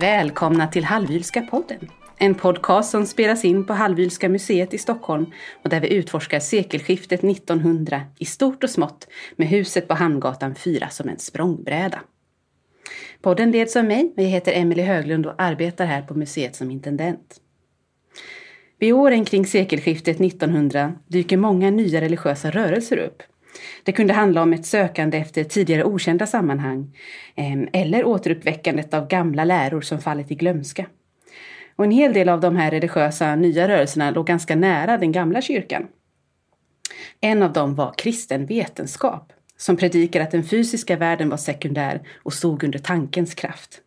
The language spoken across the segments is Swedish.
Välkomna till Halvylska podden. En podcast som spelas in på Halvylska museet i Stockholm och där vi utforskar sekelskiftet 1900 i stort och smått med huset på Hamngatan 4 som en språngbräda. Podden leds av mig och jag heter Emelie Höglund och arbetar här på museet som intendent. Vid åren kring sekelskiftet 1900 dyker många nya religiösa rörelser upp. Det kunde handla om ett sökande efter tidigare okända sammanhang ehm, eller återuppväckandet av gamla läror som fallit i glömska. Och en hel del av de här religiösa nya rörelserna låg ganska nära den gamla kyrkan. En av dem var kristen vetenskap, som predikade att den fysiska världen var sekundär och stod under tankens kraft.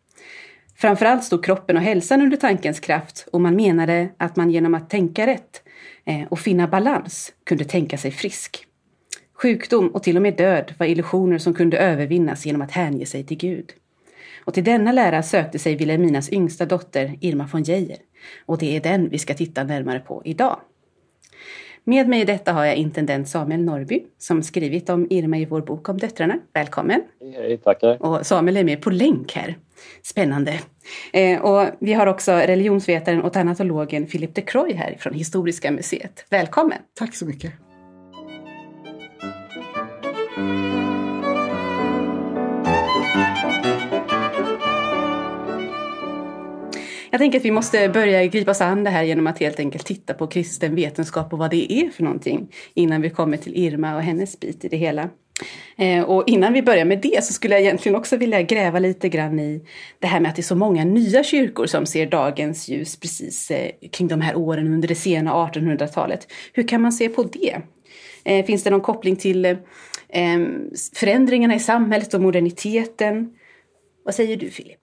Framförallt stod kroppen och hälsan under tankens kraft och man menade att man genom att tänka rätt eh, och finna balans kunde tänka sig frisk. Sjukdom och till och med död var illusioner som kunde övervinnas genom att hänge sig till Gud. Och till denna lära sökte sig Wilhelminas yngsta dotter Irma von Geijer. Och det är den vi ska titta närmare på idag. Med mig i detta har jag intendent Samuel Norby som skrivit om Irma i vår bok om döttrarna. Välkommen! Hej, tackar! Och Samuel är med på länk här. Spännande! Eh, och vi har också religionsvetaren och tanatologen Philip de Croy här från Historiska museet. Välkommen! Tack så mycket! Jag tänker att vi måste börja gripa oss an det här genom att helt enkelt titta på kristen vetenskap och vad det är för någonting innan vi kommer till Irma och hennes bit i det hela. Eh, och innan vi börjar med det så skulle jag egentligen också vilja gräva lite grann i det här med att det är så många nya kyrkor som ser dagens ljus precis eh, kring de här åren under det sena 1800-talet. Hur kan man se på det? Eh, finns det någon koppling till förändringarna i samhället och moderniteten? Vad säger du Filip?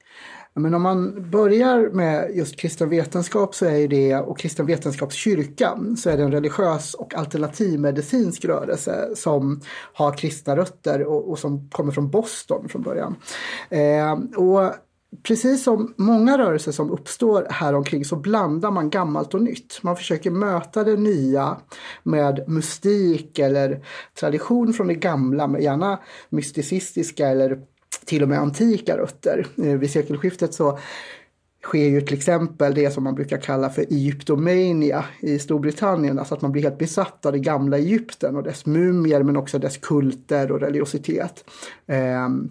Men om man börjar med just kristen vetenskap så är det, och kristen vetenskapskyrkan, så är det en religiös och alternativmedicinsk rörelse som har kristna rötter och, och som kommer från Boston från början. Eh, och Precis som många rörelser som uppstår här omkring så blandar man gammalt och nytt. Man försöker möta det nya med mystik eller tradition från det gamla, gärna mysticistiska eller till och med antika rötter. Eh, vid sekelskiftet så sker ju till exempel det som man brukar kalla för Egyptomania i Storbritannien, alltså att man blir helt besatt av det gamla Egypten och dess mumier men också dess kulter och religiositet. Ehm,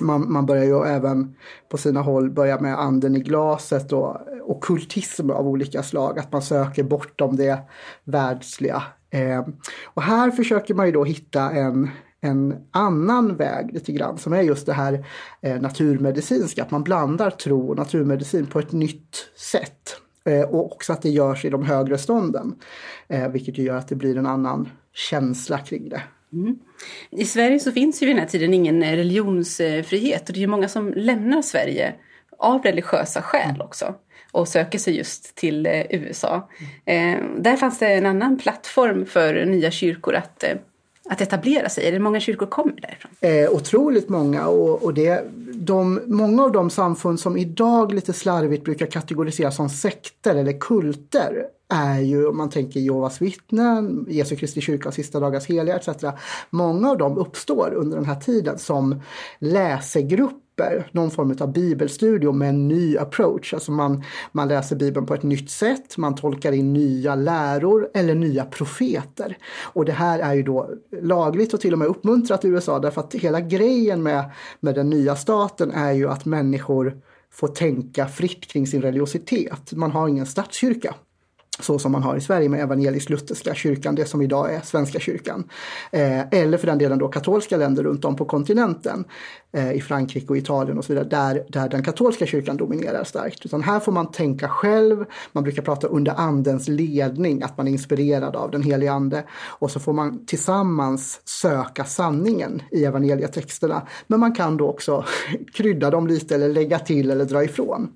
man, man börjar ju även på sina håll börja med anden i glaset och okultism av olika slag, att man söker bortom det världsliga. Ehm, och här försöker man ju då hitta en en annan väg lite grann som är just det här eh, naturmedicinska, att man blandar tro och naturmedicin på ett nytt sätt. Eh, och också att det görs i de högre stånden, eh, vilket gör att det blir en annan känsla kring det. Mm. I Sverige så finns ju vid den här tiden ingen religionsfrihet och det är många som lämnar Sverige av religiösa skäl också och söker sig just till eh, USA. Mm. Eh, där fanns det en annan plattform för nya kyrkor att eh, att etablera sig? Är det många kyrkor kommer därifrån? Eh, otroligt många och, och det, de, många av de samfund som idag lite slarvigt brukar kategoriseras som sekter eller kulter är ju, om man tänker Jehovas vittnen, Jesu Kristi kyrka, och sista dagars heliga etc. Många av dem uppstår under den här tiden som läsegrupper, någon form av bibelstudio med en ny approach. Alltså man, man läser bibeln på ett nytt sätt, man tolkar in nya läror eller nya profeter. Och det här är ju då lagligt och till och med uppmuntrat i USA därför att hela grejen med, med den nya staten är ju att människor får tänka fritt kring sin religiositet. Man har ingen statskyrka så som man har i Sverige med evangelisk-lutherska kyrkan, det som idag är Svenska kyrkan. Eh, eller för den delen då katolska länder runt om på kontinenten, eh, i Frankrike och Italien och så vidare, där, där den katolska kyrkan dominerar starkt. Utan här får man tänka själv, man brukar prata under andens ledning, att man är inspirerad av den helige ande. Och så får man tillsammans söka sanningen i evangelietexterna. Men man kan då också krydda dem lite eller lägga till eller dra ifrån.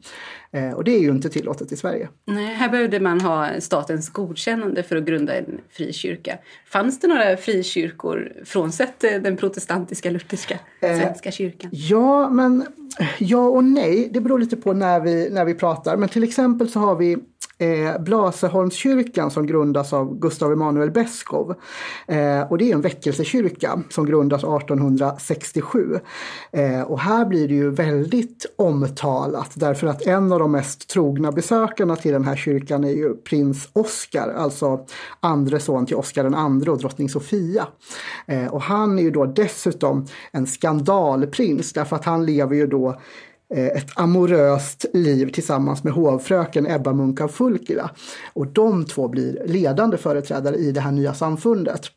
Eh, och det är ju inte tillåtet i Sverige. Nej, här behövde man ha statens godkännande för att grunda en frikyrka. Fanns det några frikyrkor frånsett eh, den protestantiska lutherska eh, svenska kyrkan? Ja, men ja och nej. Det beror lite på när vi, när vi pratar. Men till exempel så har vi eh, Blaseholmskyrkan som grundas av Gustav Emanuel Beskow. Eh, och det är en väckelsekyrka som grundas 1867. Eh, och här blir det ju väldigt omtalat därför att en av de mest trogna besökarna till den här kyrkan är ju prins Oscar, alltså andre son till Oscar den andre och drottning Sofia. Eh, och han är ju då dessutom en skandalprins därför att han lever ju då eh, ett amoröst liv tillsammans med hovfröken Ebba Munk av Fulkila. Och de två blir ledande företrädare i det här nya samfundet.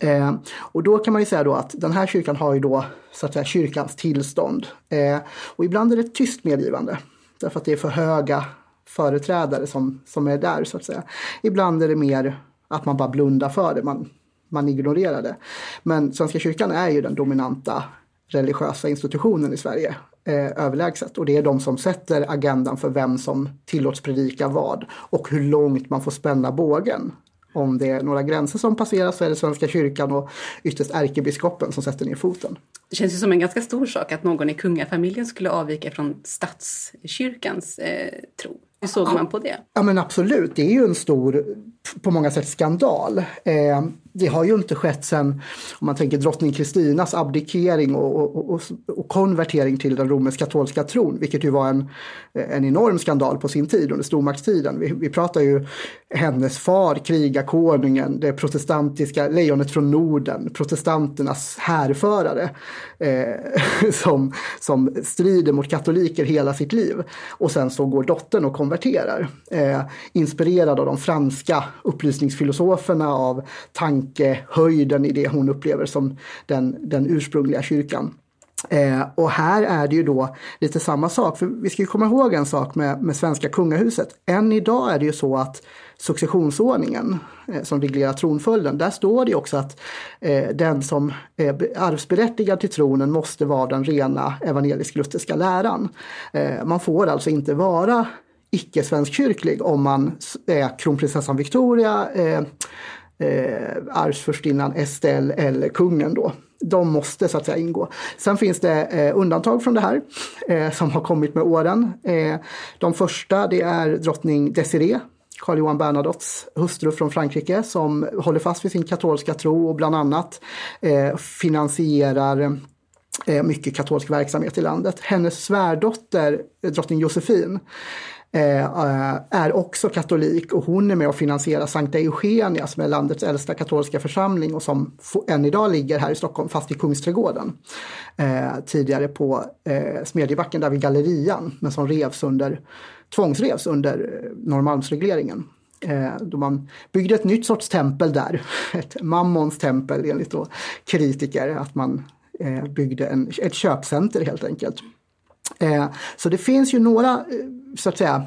Eh, och då kan man ju säga då att den här kyrkan har ju då så att säga kyrkans tillstånd. Eh, och ibland är det ett tyst medgivande. Därför att det är för höga företrädare som, som är där så att säga. Ibland är det mer att man bara blundar för det, man, man ignorerar det. Men Svenska kyrkan är ju den dominanta religiösa institutionen i Sverige eh, överlägset. Och det är de som sätter agendan för vem som tillåts predika vad och hur långt man får spänna bågen. Om det är några gränser som passeras så är det Svenska kyrkan och ytterst ärkebiskopen som sätter ner foten. Det känns ju som en ganska stor sak att någon i kungafamiljen skulle avvika från statskyrkans eh, tro. Hur såg man på det? Ja men absolut, det är ju en stor, på många sätt skandal. Eh, det har ju inte skett sen, om man tänker drottning Kristinas abdikering och, och, och, och, konvertering till den romersk-katolska tron, vilket ju var en, en enorm skandal på sin tid under stormaktstiden. Vi, vi pratar ju hennes far, krigarkonungen, det protestantiska lejonet från Norden, protestanternas härförare eh, som, som strider mot katoliker hela sitt liv. Och sen så går dottern och konverterar, eh, inspirerad av de franska upplysningsfilosoferna, av tankehöjden i det hon upplever som den, den ursprungliga kyrkan. Eh, och här är det ju då lite samma sak, för vi ska ju komma ihåg en sak med, med svenska kungahuset. Än idag är det ju så att successionsordningen eh, som reglerar tronföljden, där står det också att eh, den som är arvsberättigad till tronen måste vara den rena evangelisk-lutherska läran. Eh, man får alltså inte vara icke-svenskkyrklig om man är kronprinsessan Victoria, eh, eh, arvsfurstinnan Estelle eller kungen då. De måste så att säga ingå. Sen finns det eh, undantag från det här eh, som har kommit med åren. Eh, de första det är drottning Desiree Karl Johan Bernadottes hustru från Frankrike som håller fast vid sin katolska tro och bland annat eh, finansierar eh, mycket katolsk verksamhet i landet. Hennes svärdotter, drottning Josefin, Eh, eh, är också katolik och hon är med och finansierar Sankta Eugenia som är landets äldsta katolska församling och som än idag ligger här i Stockholm fast i Kungsträdgården. Eh, tidigare på eh, Smedjebacken där vid Gallerian men som revs under, tvångsrevs under eh, Norrmalmsregleringen. Eh, då man byggde ett nytt sorts tempel där, ett Mammons tempel enligt då kritiker, att man eh, byggde en, ett köpcenter helt enkelt. Så det finns ju några, så att säga,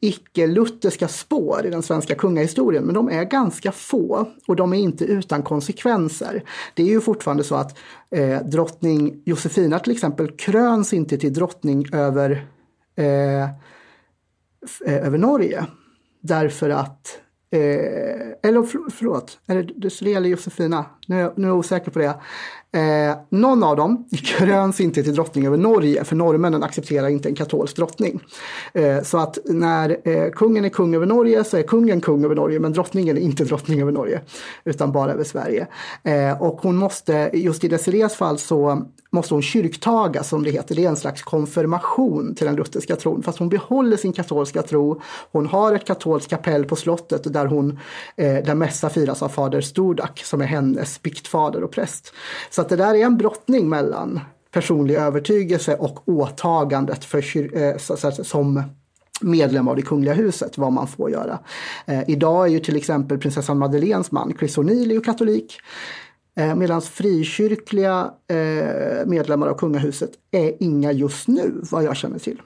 icke-lutherska spår i den svenska kungahistorien, men de är ganska få och de är inte utan konsekvenser. Det är ju fortfarande så att eh, drottning Josefina till exempel kröns inte till drottning över, eh, eh över Norge. Därför att Eh, eller förlåt, är det det gäller Josefina? Nu är, jag, nu är jag osäker på det. Eh, någon av dem kröns inte till drottning över Norge, för norrmännen accepterar inte en katolsk drottning. Eh, så att när eh, kungen är kung över Norge så är kungen kung över Norge, men drottningen är inte drottning över Norge, utan bara över Sverige. Eh, och hon måste, just i Desirees fall så måste hon kyrktagas som det heter. Det är en slags konfirmation till den lutherska tron. Fast hon behåller sin katolska tro. Hon har ett katolskt kapell på slottet där, hon, eh, där mässa firas av fader Stordak som är hennes biktfader och präst. Så att det där är en brottning mellan personlig övertygelse och åtagandet för kyr, eh, som medlem av det kungliga huset, vad man får göra. Eh, idag är ju till exempel prinsessan Madeleines man Chris O'Neill katolik. Eh, Medan frikyrkliga eh, medlemmar av kungahuset är inga just nu, vad jag känner till.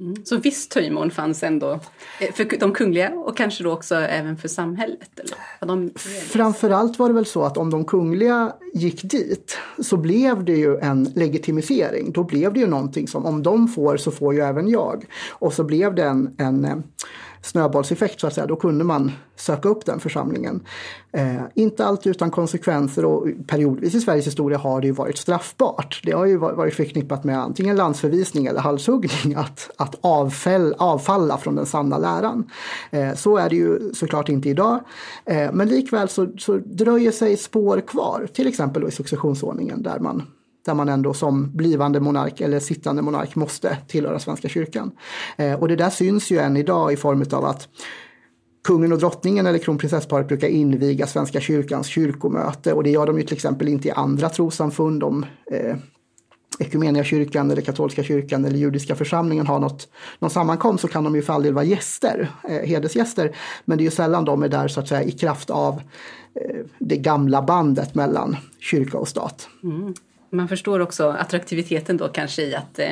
Mm. Så viss töjmån fanns ändå eh, för de kungliga och kanske då också även för samhället? Eller? De... Framförallt var det väl så att om de kungliga gick dit så blev det ju en legitimisering. Då blev det ju någonting som om de får så får ju även jag. Och så blev det en, en eh, snöbollseffekt så att säga, då kunde man söka upp den församlingen. Eh, inte alltid utan konsekvenser och periodvis i Sveriges historia har det ju varit straffbart. Det har ju varit förknippat med antingen landsförvisning eller halshuggning att, att avfäll, avfalla från den sanna läran. Eh, så är det ju såklart inte idag. Eh, men likväl så, så dröjer sig spår kvar, till exempel i successionsordningen där man där man ändå som blivande monark eller sittande monark måste tillhöra Svenska kyrkan. Eh, och det där syns ju än idag i form av att kungen och drottningen eller kronprinsessparet brukar inviga Svenska kyrkans kyrkomöte och det gör de ju till exempel inte i andra trossamfund om eh, kyrkan eller katolska kyrkan eller judiska församlingen har något, någon sammankomst så kan de ju för all del vara gäster, eh, hedersgäster. Men det är ju sällan de är där så att säga i kraft av eh, det gamla bandet mellan kyrka och stat. Mm. Man förstår också attraktiviteten då kanske i att eh,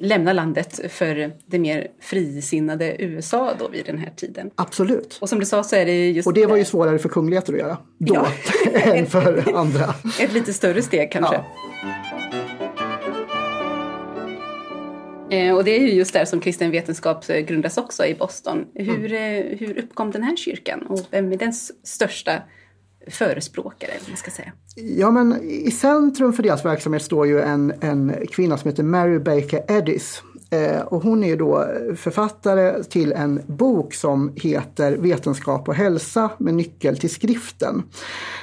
lämna landet för det mer frisinnade USA då vid den här tiden. Absolut. Och som du sa så är det just Och det var ju svårare för kungligheter att göra då ja. än för andra. Ett lite större steg kanske. Ja. Eh, och det är ju just där som kristen vetenskap grundas också i Boston. Hur, mm. Eh, hur uppkom den här kyrkan och vem är dens största förespråkare, eller man ska säga. Ja, men i centrum för deras verksamhet står ju en, en kvinna som heter Mary Baker Eddies Eh, och hon är då författare till en bok som heter Vetenskap och hälsa med nyckel till skriften.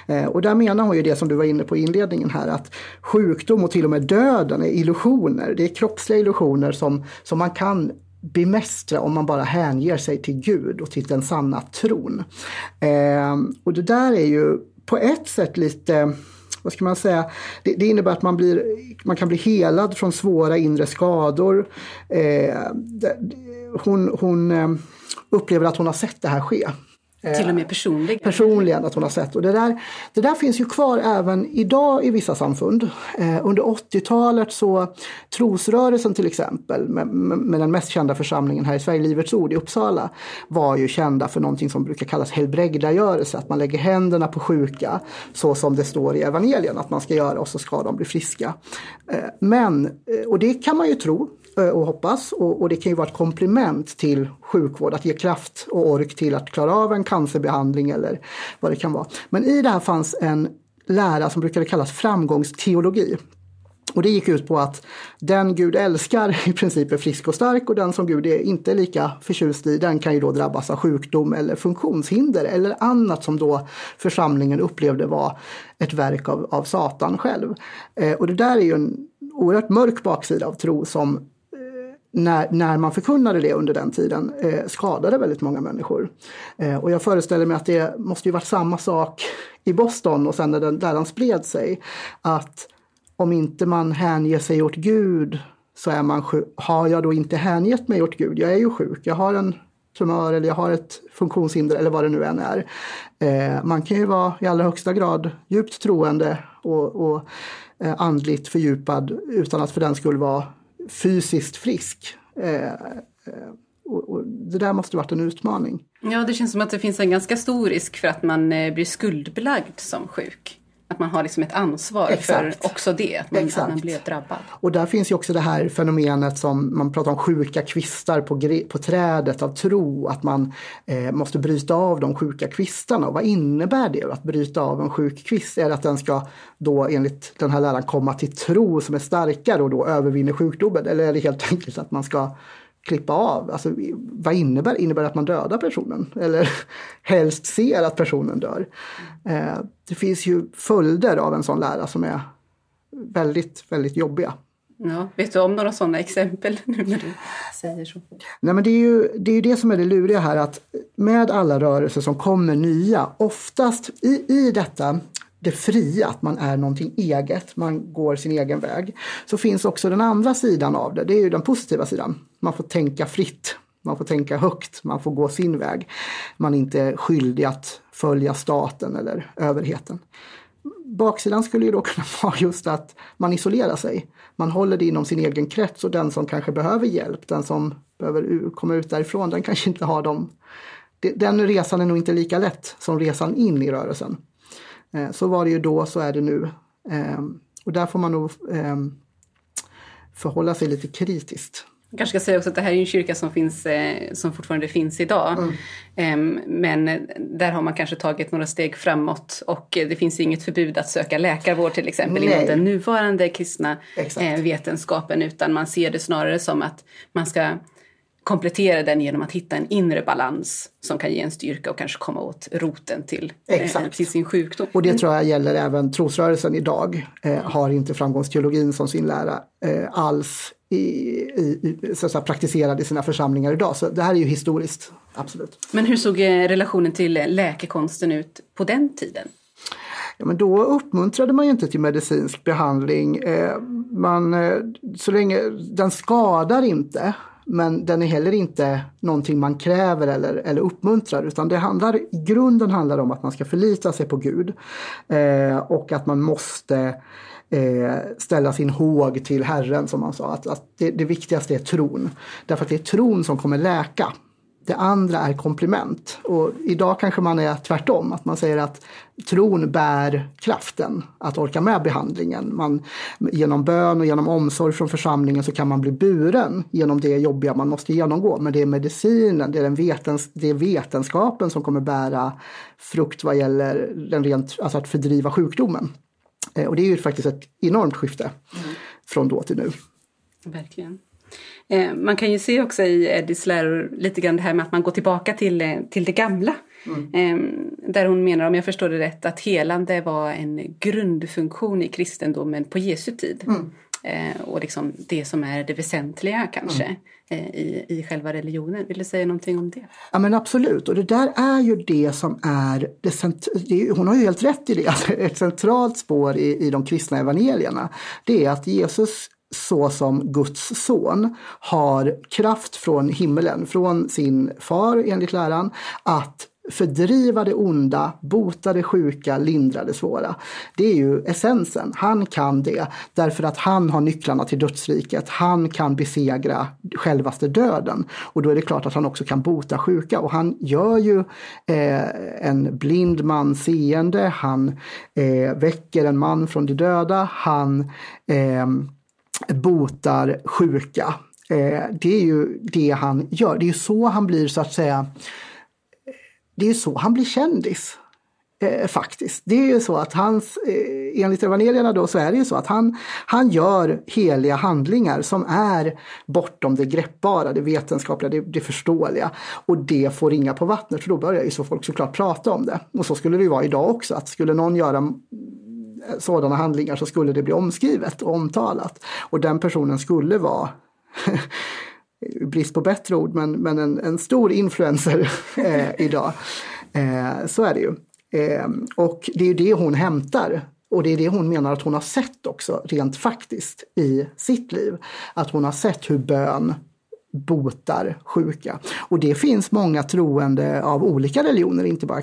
Eh, och där menar hon ju det som du var inne på i inledningen här att sjukdom och till och med döden är illusioner. Det är kroppsliga illusioner som, som man kan bemästra om man bara hänger sig till Gud och till den sanna tron. Eh, och det där är ju på ett sätt lite vad ska man säga, det, det, innebär att man, blir, man kan bli helad från svåra inre skador. Eh, hon hon eh, upplever att hon har sett det här ske. Till och med personligen? Personligen att hon har sett. Och det, där, det där finns ju kvar även idag i vissa samfund. Eh, under 80-talet så trosrörelsen till exempel med, med, den mest kända församlingen här i Sverige, Livets Ord i Uppsala, var ju kända för någonting som brukar kallas helbrägdagörelse. Att man lägger händerna på sjuka så som det står i evangelien att man ska göra och så ska de bli friska. Eh, men, eh, och det kan man ju tro, Eh, Eh, och hoppas. Och, och, det kan ju vara ett komplement till sjukvård, att ge kraft och ork till att klara av en cancerbehandling eller vad det kan vara. Men i det här fanns en lära som brukade kallas framgångsteologi. Och det gick ut på att den Gud älskar i princip är frisk och stark och den som Gud är inte är lika förtjust i den kan ju då drabbas av sjukdom eller funktionshinder eller annat som då församlingen upplevde var ett verk av, av Satan själv. Eh, och det där är ju en oerhört mörk baksida av tro som när, när man förkunnade det under den tiden eh, skadade väldigt många människor. Eh, och jag föreställer mig att det måste ju varit samma sak i Boston och sen när den, där den spred sig. Att om inte man hänger sig åt Gud så är man sjuk. Har jag då inte hängett mig åt Gud? Jag är ju sjuk. Jag har en tumör eller jag har ett funktionshinder eller vad det nu än är. Eh, man kan ju vara i allra högsta grad djupt troende och, och eh, andligt fördjupad utan att för den skull vara fysiskt frisk. Eh, eh, och, och, det där måste varit en utmaning. Ja, det känns som att det finns en ganska stor risk för att man eh, blir skuldbelagd som sjuk. Att man har liksom ett ansvar Exakt. för också det, att man, att man blir drabbad. Och där finns ju också det här fenomenet som man pratar om sjuka kvistar på, på trädet av tro, att man eh, måste bryta av de sjuka kvistarna. Och vad innebär det att bryta av en sjuk kvist? Är det att den ska då enligt den här läran komma till tro som är starkare och då övervinner sjukdomen? Eller är det helt enkelt att man ska klippa av. Alltså, vad innebär Innebär det att man dödar personen? Eller helst ser att personen dör? Eh, det finns ju följder av en sån lära som är väldigt, väldigt jobbiga. Ja, vet du om några sådana exempel nu när du säger så? Nej, men det är, ju, det är ju det som är det luriga här att med alla rörelser som kommer nya, oftast i, i detta det fria, att man är någonting eget, man går sin egen väg. Så finns också den andra sidan av det, det är ju den positiva sidan. Man får tänka fritt, man får tänka högt, man får gå sin väg. Man är inte skyldig att följa staten eller överheten. Baksidan skulle ju då kunna vara just att man isolerar sig. Man håller det inom sin egen krets och den som kanske behöver hjälp, den som behöver komma ut därifrån, den kanske inte har dem. Den resan är nog inte lika lätt som resan in i rörelsen. Eh, så var det ju då, så är det nu. Eh, och där får man nog eh, förhålla sig lite kritiskt. Jag kanske ska säga också att det här är en kyrka som, finns, eh, som fortfarande finns idag. Mm. Eh, men där har man kanske tagit några steg framåt och det finns inget förbud att söka läkarvård till exempel Nej. inom den nuvarande kristna eh, vetenskapen utan man ser det snarare som att man ska komplettera den genom att hitta en inre balans som kan ge en styrka och kanske komma åt roten till, eh, till sin sjukdom. Och det tror jag gäller även trosrörelsen idag. Eh, har inte framgångsteologin som sin lära eh, alls i, i, så säga, praktiserad i sina församlingar idag. Så det här är ju historiskt, absolut. Men hur såg eh, relationen till läkekonsten ut på den tiden? Ja, men då uppmuntrade man ju inte till medicinsk behandling. Eh, man, eh, så länge den skadar inte men den är heller inte någonting man kräver eller, eller uppmuntrar utan det handlar, i grunden handlar om att man ska förlita sig på Gud. Eh, och att man måste eh, ställa sin håg till Herren som man sa. Att, att det, det viktigaste är tron. Därför att det är tron som kommer läka. Det andra är komplement. Och idag kanske man är tvärtom, att man säger att tron bär kraften att orka med behandlingen. Man, genom bön och genom omsorg från församlingen så kan man bli buren genom det jobbiga man måste genomgå. Men det är medicinen, det är, den vetens, det är vetenskapen som kommer bära frukt vad gäller den rent, alltså att fördriva sjukdomen. Eh, och det är ju faktiskt ett enormt skifte mm. från då till nu. Verkligen. Eh, man kan ju se också i Eddies läror lite grann det här med att man går tillbaka till, eh, till det gamla. Mm. Ehm, där hon menar, om jag förstår det rätt, att helande var en grundfunktion i kristendomen på Jesu tid. Mm. Eh, och liksom det som är det väsentliga kanske mm. i, i själva religionen. Vill du säga någonting om det? Ja men absolut och det där är ju det som är, det, det, hon har ju helt rätt i det, alltså ett centralt spår i, i de kristna evangelierna. Det är att Jesus så som Guds son har kraft från himmelen, från sin far enligt läran, att fördriva det onda, bota det sjuka, lindra det svåra. Det är ju essensen. Han kan det därför att han har nycklarna till dödsriket. Han kan besegra självaste döden. Och då är det klart att han också kan bota sjuka. Och han gör ju eh, en blind man seende, han eh, väcker en man från de döda, han eh, botar sjuka. Eh, det är ju det han gör. Det är ju så han blir så att säga, det är ju så han blir kändis. Eh, faktiskt. Det är ju så att hans, eh, enligt evangelierna då så är det ju så att han, han gör heliga handlingar som är bortom det greppbara, det vetenskapliga, det, det förståeliga. Och det får ringa på vattnet för då börjar ju så folk såklart prata om det. Och så skulle det ju vara idag också, att skulle någon göra mm, sådana handlingar så skulle det bli omskrivet och omtalat. Och den personen skulle vara brist på bättre ord, men, men en, en stor influencer eh, idag. Eh, så är det ju. Eh, och det är det hon hämtar. Och det är det hon menar att hon har sett också rent faktiskt i sitt liv. Att hon har sett hur bön botar sjuka. Och det finns många troende av olika religioner, inte bara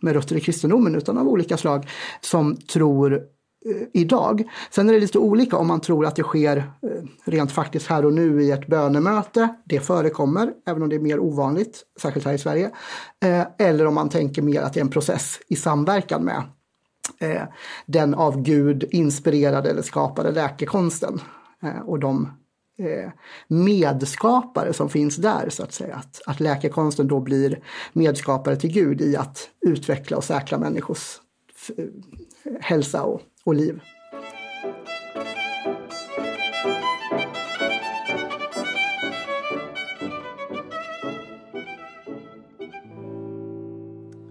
med rötter i kristendomen utan av olika slag, som tror Eh, idag. Sen är det lite olika om man tror att det sker eh, rent faktiskt här och nu i ett bönemöte. Det förekommer, även om det är mer ovanligt, särskilt här i Sverige. Eh, eller om man tänker mer att det är en process i samverkan med den av Gud inspirerade eller skapade läkekonsten och de medskapare som finns där så att säga. Att, att läkekonsten då blir medskapare till Gud i att utveckla och säkra människors hälsa och, och liv.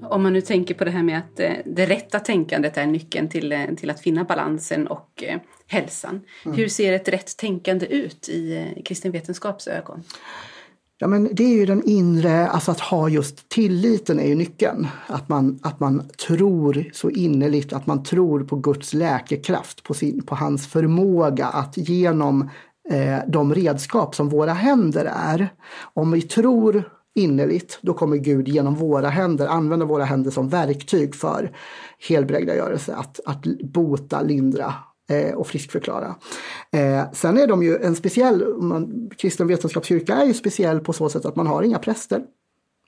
Om man nu tänker på det här med att eh, det rätta tänkandet är nyckeln till, till att finna balansen och hälsan. Mm. Hur ser ett rätt tänkande ut i eh, kristen vetenskaps ögon? Ja men det är ju den inre, alltså att ha just tilliten är ju nyckeln. Att man, att man tror så innerligt, att man tror på Guds läkekraft, på, sin, på hans förmåga att genom eh, de redskap som våra händer är, om vi tror innerligt, då kommer Gud genom våra händer använda våra händer som verktyg för helbrägdagörelse, att, att bota, lindra Eh, och friskförklara. Eh, sen är de ju en speciell, man, kristen vetenskapskyrka är ju speciell på så sätt att man har inga präster.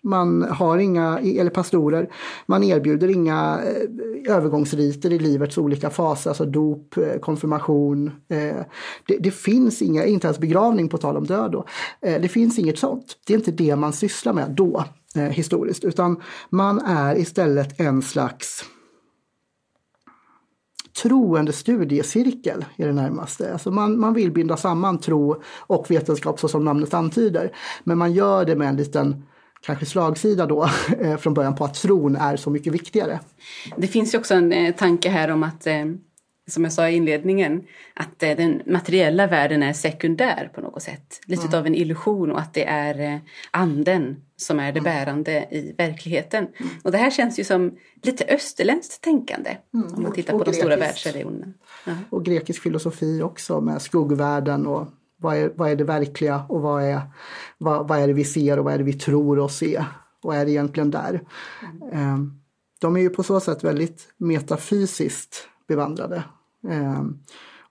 Man har inga, eller pastorer, man erbjuder inga eh, övergångsriter i livets olika faser, alltså dop, eh, konfirmation. Eh. Det, det, finns inga, inte ens begravning på tal om död då. Det finns inget sånt. Det är inte det man sysslar med då, historiskt, utan man är istället en slags troende studiecirkel i det närmaste. Alltså man, man vill binda samman tro och vetenskap så som namnet antyder. Men man gör det med en liten kanske slagsida då eh, från början på att tron är så mycket viktigare. Det finns ju också en eh, tanke här om att eh, som jag sa i inledningen, att den materiella världen är sekundär på något sätt. Lite mm. av en illusion och att det är anden som är det mm. bärande i verkligheten. Mm. Och det här känns ju som lite österländskt tänkande mm. om man tittar och, på och de stora världsreligionerna. Och grekisk filosofi också med skuggvärlden och vad är, vad är det verkliga och vad är, vad, vad är det vi ser och vad är det vi tror oss se? Vad är det egentligen där? Mm. De är ju på så sätt väldigt metafysiskt bevandrade.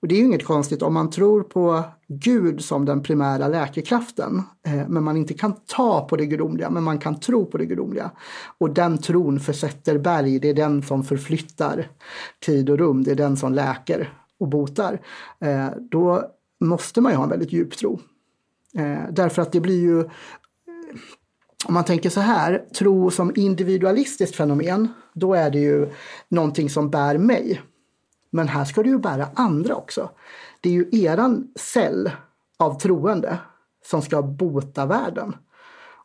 Och det är ju inget konstigt om man tror på Gud som den primära läkekraften. Eh, men man inte kan ta på det gudomliga, men man kan tro på det gudomliga. Och den tron försätter berg, det är den som förflyttar tid och rum, det är den som läker och botar. Eh, då måste man ju ha en väldigt djup tro. Eh, därför att det blir ju, om man tänker så här, tro som individualistiskt fenomen, då är det ju någonting som bär mig. Men här ska du ju bära andra också. Det är ju eran cell av troende som ska bota världen.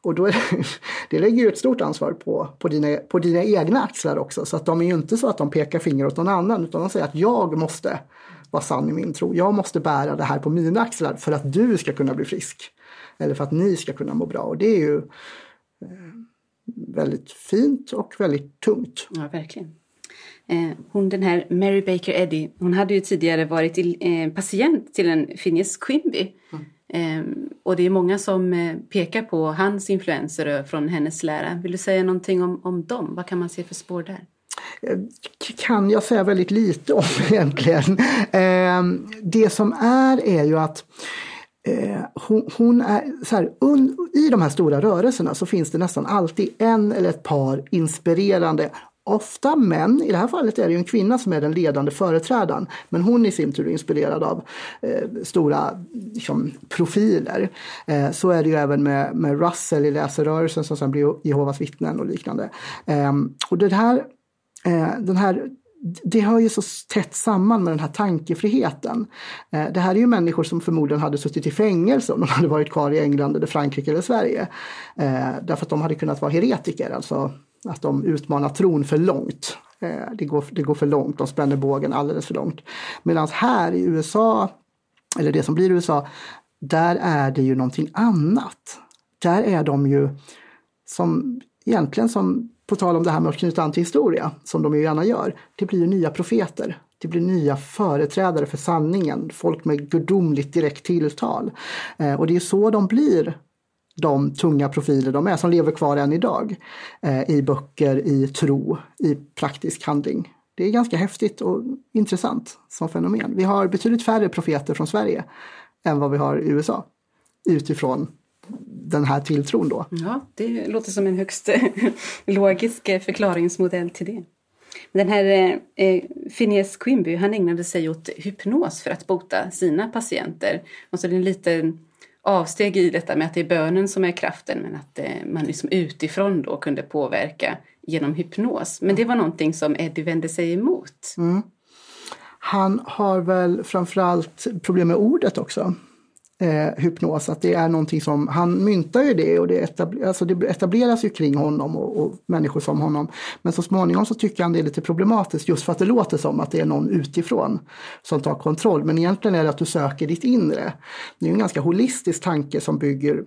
Och då är det, det lägger ju ett stort ansvar på, på, dina, på dina egna axlar också. Så att de är ju inte så att de pekar finger åt någon annan utan de säger att jag måste vara sann i min tro. Jag måste bära det här på mina axlar för att du ska kunna bli frisk. Eller för att ni ska kunna må bra. Och det är ju eh, väldigt fint och väldigt tungt. Ja, verkligen. Eh, hon den här Mary Baker Eddy, hon hade ju tidigare varit eh, patient till en Phineas Quimby. Mm. Eh, och det är många som eh, pekar på hans influenser från hennes lära. Vill du säga någonting om, om dem? Vad kan man se för spår där? Kan jag säga väldigt lite om egentligen. Ehm, det som är är ju att hon, hon, är så här, un, I de här stora rörelserna så finns det nästan alltid en eller ett par inspirerande Ofta män, i det här fallet är det ju en kvinna som är den ledande företrädaren, men hon i sin tur är inspirerad av eh, stora liksom, profiler. Eh, så är det ju även med, med Russell i läserrörelsen som sen blir Jehovas vittnen och liknande. Eh, och det här, eh, den här det hör ju så tätt samman med den här tankefriheten. Eh, det här är ju människor som förmodligen hade suttit i fängelse om de hade varit kvar i England eller Frankrike eller Sverige. Eh, därför att de hade kunnat vara heretiker, alltså att de utmanar tron för långt. Eh, det går, det går för långt, de spänner bågen alldeles för långt. Medan här i USA, eller det som blir USA, där är det ju någonting annat. Där är de ju som egentligen som, på tal om det här med att knyta an till historia, som de ju gärna gör, det blir ju nya profeter. Det blir nya företrädare för sanningen, folk med gudomligt direkt tilltal. Eh, och det är så de blir de tunga profiler de är som lever kvar än idag. Eh, I böcker, i tro, i praktisk handling. Det är ganska häftigt och intressant som fenomen. Vi har betydligt färre profeter från Sverige än vad vi har i USA. Utifrån den här tilltron då. Ja, det låter som en högst logisk eh, förklaringsmodell till det. Den här eh, eh, Phineas Quimby, han ägnade sig åt hypnos för att bota sina patienter. Och så är det en liten avsteg i detta med att det är bönen som är kraften men att eh, man liksom utifrån då kunde påverka genom hypnos. Men det var någonting som Eddie vände sig emot. Mm. Han har väl framförallt problem med ordet också eh, hypnos, att det är någonting som, han myntar ju det och det, etabler, alltså det etableras ju kring honom och, och, människor som honom. Men så småningom så tycker han det är lite problematiskt just för att det låter som att det är någon utifrån som tar kontroll. Men egentligen är det att du söker ditt inre. Det är en ganska holistisk tanke som bygger,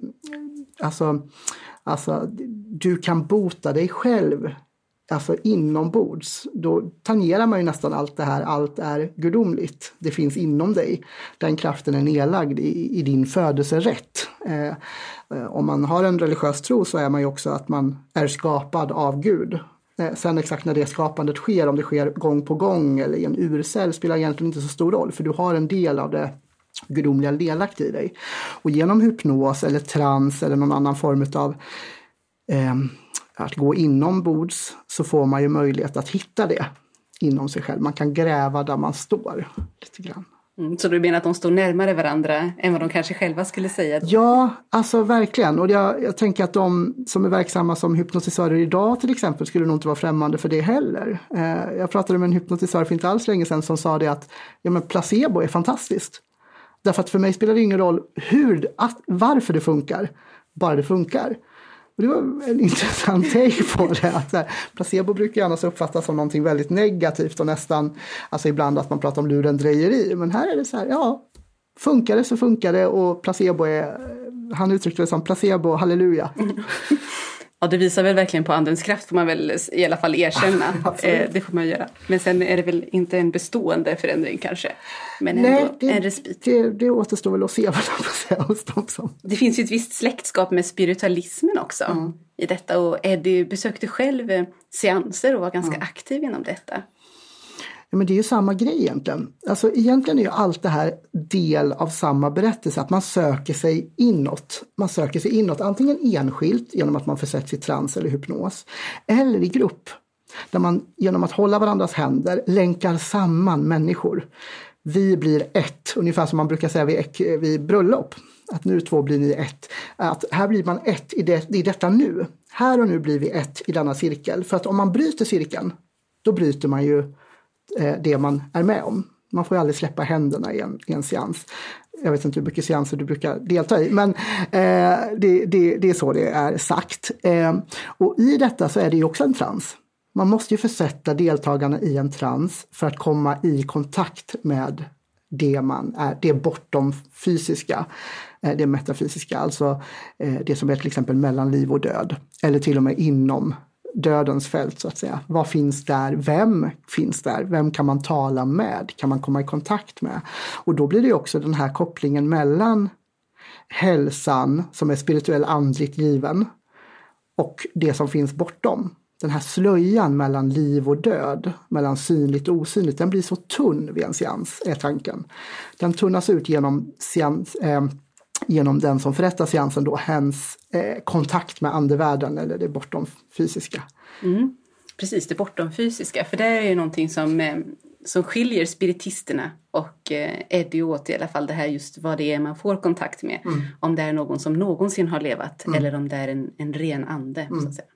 alltså, alltså du kan bota dig själv alltså inombords, då tangerar man ju nästan allt det här, allt är gudomligt. Det finns inom dig. Den kraften är nedlagd i, i din födelserätt. Eh, eh, om man har en religiös tro så är man ju också att man är skapad av Gud. Eh, sen exakt när det skapandet sker, om det sker gång på gång eller i en urcell spelar egentligen inte så stor roll, för du har en del av det gudomliga nedlagt i dig. Och genom hypnos eller trans eller någon annan form av eh, att gå inombords så får man ju möjlighet att hitta det inom sig själv. Man kan gräva där man står lite grann. Mm, så du menar att de står närmare varandra än vad de kanske själva skulle säga? Ja, alltså verkligen. Och jag, jag tänker att de som är verksamma som hypnotisörer idag till exempel skulle nog inte vara främmande för det heller. Eh, jag pratade med en hypnotisör för inte alls länge sedan som sa det att ja, men placebo är fantastiskt. Därför att för mig spelar det ingen roll hur, att, varför det funkar, bara det funkar. Och det var en intressant take på det. Att här, placebo brukar ju annars uppfattas som någonting väldigt negativt och nästan, alltså ibland att man pratar om lurendrejeri. Men här är det så här, ja, funkar det så funkar det och placebo är, eh, han uttryckte det som placebo, halleluja. Ja, det visar väl verkligen på andens kraft får man väl i alla fall erkänna. eh, det får man göra. Men sen är det väl inte en bestående förändring kanske. Men Nej, ändå det, en respit. Det, det återstår väl att se vad hos dem som. Det finns ju ett visst släktskap med spiritualismen också Mm. i detta. Och Eddie besökte själv eh, seanser och var ganska Mm. aktiv inom detta. Ja, men det är ju samma grej egentligen. Alltså egentligen är ju allt det här del av samma berättelse, att man söker sig inåt. Man söker sig inåt, antingen enskilt genom att man försätts i trans eller hypnos, eller i grupp. Där man genom att hålla varandras händer länkar samman människor. Vi blir ett, ungefär som man brukar säga vid, vid bröllop. Att nu två blir ni ett. Att här blir man ett i, det, i detta nu. Här och nu blir vi ett i denna cirkel. För att om man bryter cirkeln, då bryter man ju Eh, det man är med om. Man får ju aldrig släppa händerna i en, i en seans. Jag vet inte hur mycket seanser du brukar delta i, men eh, det, det, det är så det är sagt. Eh, och i detta så är det ju också en trans. Man måste ju försätta deltagarna i en trans för att komma i kontakt med det man är, det bortom fysiska, eh, det metafysiska, alltså eh, det som är till exempel mellan liv och död. Eller till och med inom dödens fält så att säga. Vad finns där? Vem finns där? Vem kan man tala med? Kan man komma i kontakt med? Och då blir det också den här kopplingen mellan hälsan som är spirituell andligt given och det som finns bortom. Den här slöjan mellan liv och död, mellan synligt och osynligt, den blir så tunn vid en seans, är tanken. Den tunnas ut genom, seans, eh, genom den som förrättar seansen, då, hens eh, kontakt med andevärlden eller det bortom fysiska. Precis, det bortom fysiska. För det är ju någonting som, eh, som skiljer spiritisterna och eh, Eddie åt i alla fall det här just vad det är man får kontakt med. Mm. Om det är någon som någonsin har levat eller om det är en, en ren ande. Mm. Så att säga.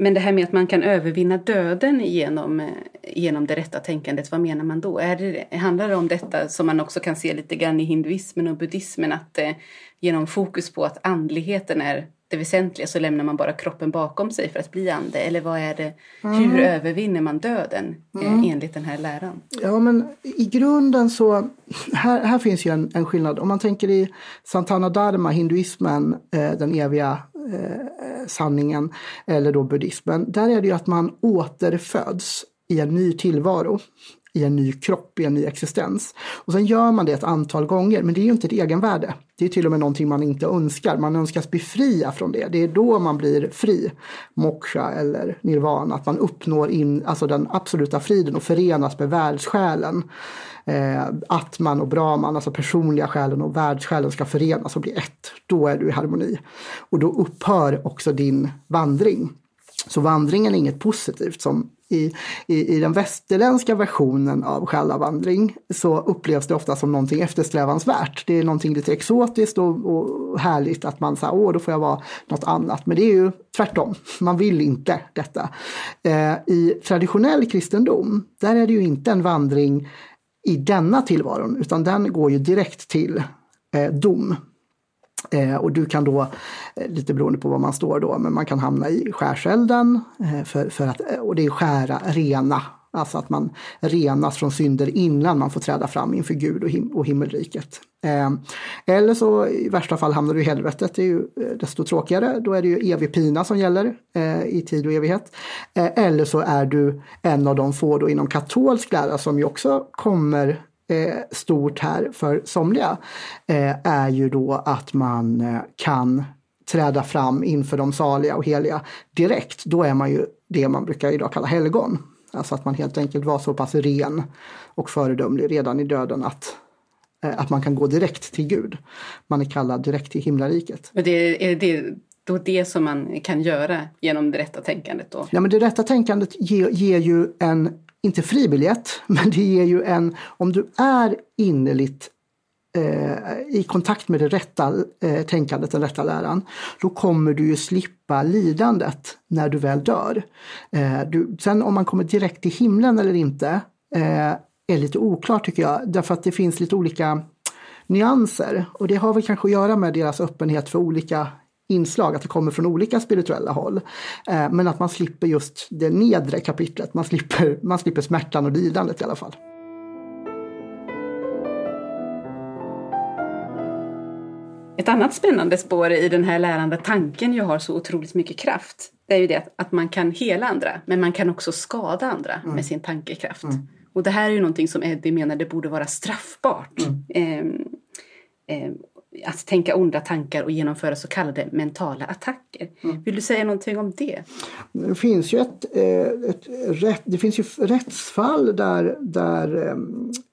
Men det här med att man kan övervinna döden genom, eh, genom det rätta tänkandet, vad menar man då? Är det, handlar det om detta som man också kan se lite grann i hinduismen och buddhismen, att eh, genom fokus på att andligheten är det väsentliga så lämnar man bara kroppen bakom sig för att bli ande? Eller vad är det, hur övervinner man döden eh, enligt den här läran? Ja men i grunden så, här, här finns ju en, en skillnad. Om man tänker i Santana Dharma, hinduismen, eh, den eviga eh, sanningen, eller då buddhismen, där är det ju att man återföds i en ny tillvaro i en ny kropp, i en ny existens. Och sen gör man det ett antal gånger, men det är ju inte ett egenvärde. Det är till och med någonting man inte önskar. Man önskas befria från det. Det är då man blir fri. Moksha eller nirvana, att man uppnår in, alltså den absoluta friden och förenas med världssjälen. Eh, Atman och Brahman, alltså personliga själen och världssjälen ska förenas och bli ett. Då är du i harmoni. Och då upphör också din vandring. Så vandringen är inget positivt som i, i, i den västerländska versionen av själavandring så upplevs det ofta som någonting eftersträvansvärt. Det är någonting lite exotiskt och, och härligt att man säger åh då får jag vara något annat. Men det är ju tvärtom, man vill inte detta. Eh, I traditionell kristendom, där är det ju inte en vandring i denna tillvaron utan den går ju direkt till eh, dom. Eh, och du kan då, eh, lite beroende på var man står då, men man kan hamna i skärselden. Eh, för, för att, eh, och det är skära, rena. Alltså att man renas från synder innan man får träda fram inför Gud och, him och himmelriket. Eh, eller så i värsta fall hamnar du i helvetet, det är ju eh, desto tråkigare. Då är det ju evig pina som gäller eh, i tid och evighet. Eh, eller så är du en av de få då inom katolsk lära som ju också kommer stort här för somliga eh, är ju då att man eh, kan träda fram inför de saliga och heliga direkt. Då är man ju det man brukar idag kalla helgon. Alltså att man helt enkelt var så pass ren och föredömlig redan i döden att, eh, att man kan gå direkt till Gud. Man är kallad direkt till himlariket. Och det är det då det som man kan göra genom det rätta tänkandet då? Ja men det rätta tänkandet ger, ger ju en, inte fribiljett, men det ger ju en, om du är innerligt eh, i kontakt med det rätta eh, tänkandet, den rätta läran, då kommer du ju slippa lidandet när du väl dör. Eh, du, sen om man kommer direkt till himlen eller inte eh, är lite oklart tycker jag, därför att det finns lite olika nyanser och det har väl kanske att göra med deras öppenhet för olika inslag, att det kommer från olika spirituella håll. Eh, men att man slipper just det nedre kapitlet, man slipper, man slipper smärtan och lidandet i alla fall. Ett annat spännande spår i den här lärande tanken ju har så otroligt mycket kraft. Det är ju det att man kan hela andra, men man kan också skada andra mm. med sin tankekraft. Mm. Och det här är ju någonting som Eddie menar det borde vara straffbart. Mm. Eh, eh, att tänka onda tankar och genomföra så kallade mentala attacker. Mm. Vill du säga någonting om det? Det finns ju ett, eh, ett rätt, det finns ju rättsfall där, där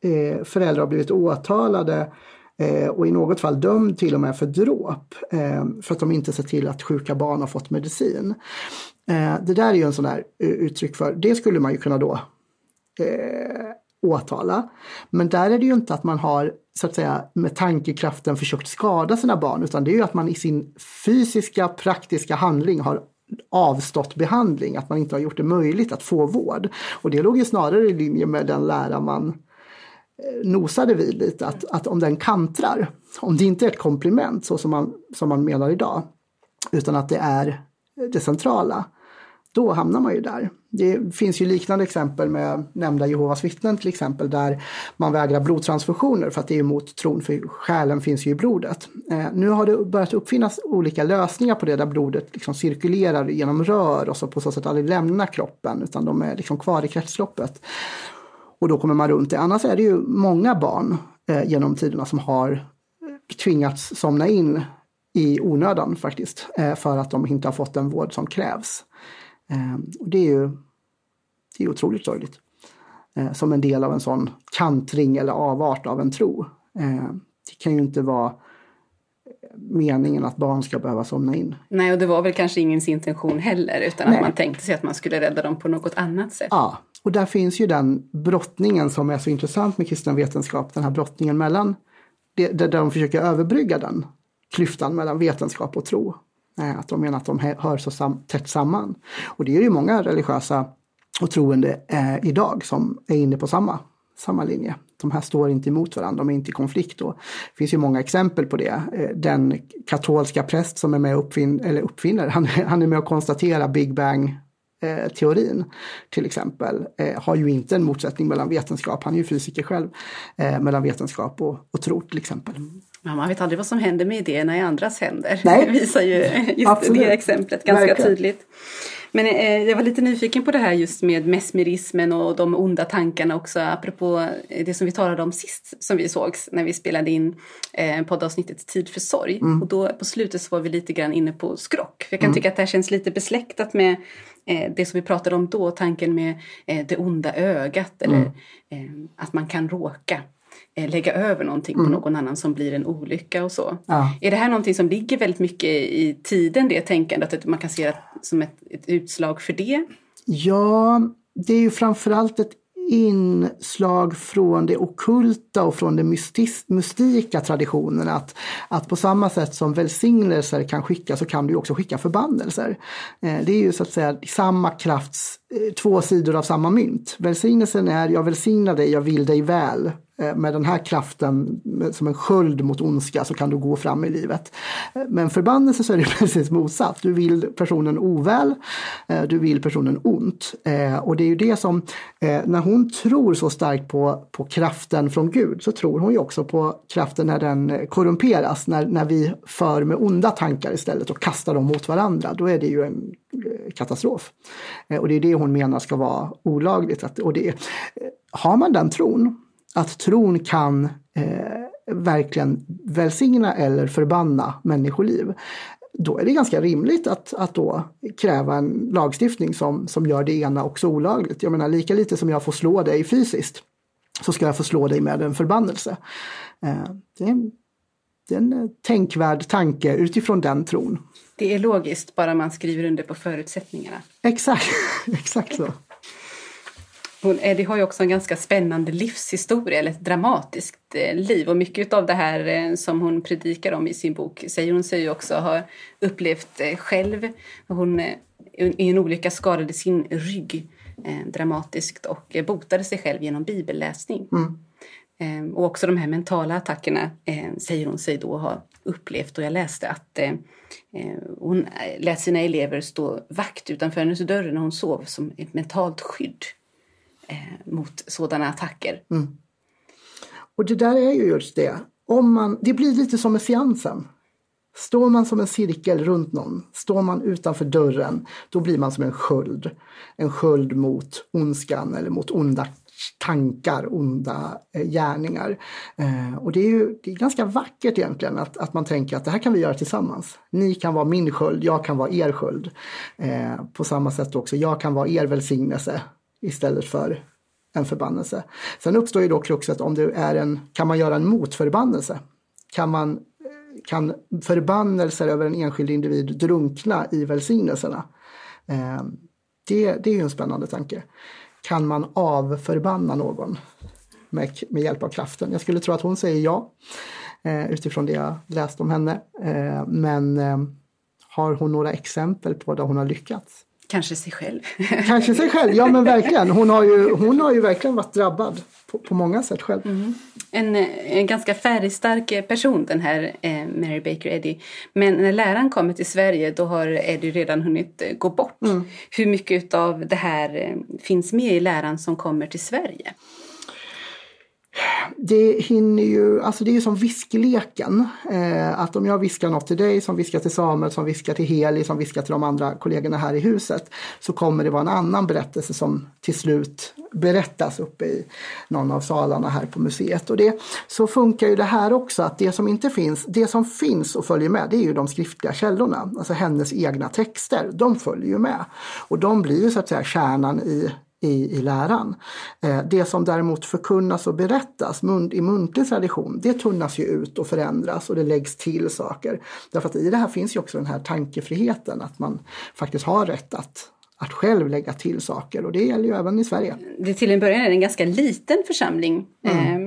eh, föräldrar har blivit åtalade eh, och i något fall dömd till och med för dråp för att de inte sett till att sjuka barn har fått medicin. Det där är ju en sån där uttryck för, det skulle man ju kunna då åtala. Men där är det ju inte att man har så att säga med tankekraften försökt skada sina barn utan det är ju att man i sin fysiska praktiska handling har avstått behandling, att man inte har gjort det möjligt att få vård. Och det låg ju snarare i linje med den lära man eh, nosade vid lite, att, att om den kantrar, om det inte är ett komplement så som man, som man menar idag, utan att det är det centrala, då hamnar man ju där. Det finns ju liknande exempel med nämnda Jehovas vittnen till exempel där man vägrar blodtransfusioner för att det är emot tron, för själen finns ju i blodet. Eh, nu har det börjat uppfinnas olika lösningar på det där blodet liksom cirkulerar genom rör och så på så sätt aldrig lämnar kroppen utan de är liksom kvar i kretsloppet. Och då kommer man runt det. Annars är det ju många barn eh, genom tiderna som har tvingats somna in i onödan faktiskt eh, för att de inte har fått den vård som krävs. Ehm, och det är ju det är otroligt sorgligt. Eh, som en del av en sån kantring eller avart av en tro. Ehm, det kan ju inte vara meningen att barn ska behöva somna in. Nej, och det var väl kanske ingens intention heller utan Nej. att man tänkte sig att man skulle rädda dem på något annat sätt. Ja, och där finns ju den brottningen som är så intressant med kristen vetenskap, den här brottningen mellan, där de försöker överbrygga den klyftan mellan vetenskap och tro. Att de menar att de hör så sam tätt samman. Och det är ju många religiösa och troende eh, idag som är inne på samma, samma linje. De här står inte emot varandra, de är inte i konflikt. Och det finns ju många exempel på det. Eh, den katolska präst som är med och uppfin eller uppfinner, han, han är med och konstaterar Big Bang-teorin eh, till exempel eh, har ju inte en motsättning mellan vetenskap, han är ju fysiker själv, mellan vetenskap och, och tro till exempel. Ja, man vet aldrig vad som händer med idéerna i andras händer. Nej. Det visar ju just Absolut. det exemplet ganska Verkligen. tydligt. Men eh, jag var lite nyfiken på det här just med mesmerismen och de onda tankarna också apropå det som vi talade om sist som vi sågs när vi spelade in eh, poddavsnittet Tid för sorg. Mm. Och då på slutet så var vi lite grann inne på skrock. Jag kan mm. tycka att det här känns lite besläktat med eh, det som vi pratade om då, tanken med eh, det onda ögat eller mm. Eh, att man kan råka Eh, lägga över någonting mm. på någon annan som blir en olycka och så. Ja. Är det här någonting som ligger väldigt mycket i tiden, det tänkandet, att man kan se det som ett, ett utslag för det? Ja, det är ju framförallt ett inslag från det okulta och från den mystika traditionen. Att, att på samma sätt som välsignelser kan skickas så kan du också skicka förbannelser. Eh, det är ju så att säga samma krafts eh, två sidor av samma mynt. Välsignelsen är jag välsignar dig, jag vill dig väl. Eh, med den här kraften som en sköld mot ondska så kan du gå fram i livet. Eh, men förbannelse så är det precis motsatt. Du vill personen oväl, eh, du vill personen ont. Och det är ju det som, när hon tror så starkt på, på kraften från Gud så tror hon ju också på kraften när den korrumperas, när, när vi för med onda tankar istället och kastar dem mot varandra. Då är det ju en katastrof. Och det är det hon menar ska vara olagligt. Och det, har man den tron att tron kan eh, verkligen välsigna eller förbanna människoliv. Då är det ganska rimligt att, att då kräva en lagstiftning som, som gör det ena också olagligt. Jag menar lika lite som jag får slå dig fysiskt så ska jag få slå dig med en förbannelse. Eh, det, det är en tänkvärd tanke utifrån den tron. Det är logiskt, bara man skriver under på förutsättningarna. Exakt, exakt så. Hon, Eddie har ju också en ganska spännande livshistoria, eller ett dramatiskt eh, liv. Och mycket av det här eh, som hon predikar om i sin bok säger hon sig också ha upplevt eh, själv. Hon i en olycka skadade sin rygg dramatiskt och botade sig själv genom bibelläsning. Mm. Och också de här mentala attackerna säger hon sig då ha upplevt. Och jag läste att hon lät sina elever stå vakt utanför hennes dörr när hon sov som ett mentalt skydd eh, Eh, mot sådana attacker. Mm. Och det där är ju just det. Om man, det blir lite som med seansen. Står man som en cirkel runt någon, står man utanför dörren, då blir man som en sköld. En sköld mot ondskan eller mot onda tankar, onda eh, gärningar. Eh, och det är ju det är ganska vackert egentligen att, att man tänker att det här kan vi göra tillsammans. Ni kan vara min sköld, jag kan vara er sköld. Eh, på samma sätt också, jag kan vara er välsignelse istället för en förbannelse. Sen uppstår ju då kruxet om det är en, kan man göra en motförbannelse? Kan, man, kan förbannelser över en enskild individ drunkna i välsignelserna? Eh, det, det är ju en spännande tanke. Kan man avförbanna någon med, med hjälp av kraften? Jag skulle tro att hon säger ja eh, utifrån det jag läst om henne. Eh, men eh, har hon några exempel på där hon har lyckats? Kanske sig själv. Kanske sig själv, ja men verkligen. Hon har ju, hon har ju verkligen varit drabbad på, på många sätt själv. Mm. En, en ganska färgstark person den här eh, Mary Baker Eddy. Men när läraren kommer till Sverige då har Eddie redan hunnit eh, gå bort. Mm. Hur mycket av det här eh, finns med i läran som kommer till Sverige? Det hinner ju, alltså det är ju som viskleken. Eh, att om jag viskar något till dig, som viskar till Samuel, som viskar till Heli, som viskar till de andra kollegorna här i huset. Så kommer det vara en annan berättelse som till slut berättas uppe i någon av salarna här på museet. Och det, så funkar ju det här också, att det som inte finns, det som finns och följer med, det är ju de skriftliga källorna. Alltså hennes egna texter, de följer ju med. Och de blir ju så att säga kärnan i i, i läran. Eh, det som däremot förkunnas och berättas mun, i muntlig tradition, det tunnas ju ut och förändras och det läggs till saker. Därför att i det här finns ju också den här tankefriheten, att man faktiskt har rätt att att själv lägga till saker och det gäller ju även i Sverige. Det till en början är en ganska liten församling. Mm. Eh,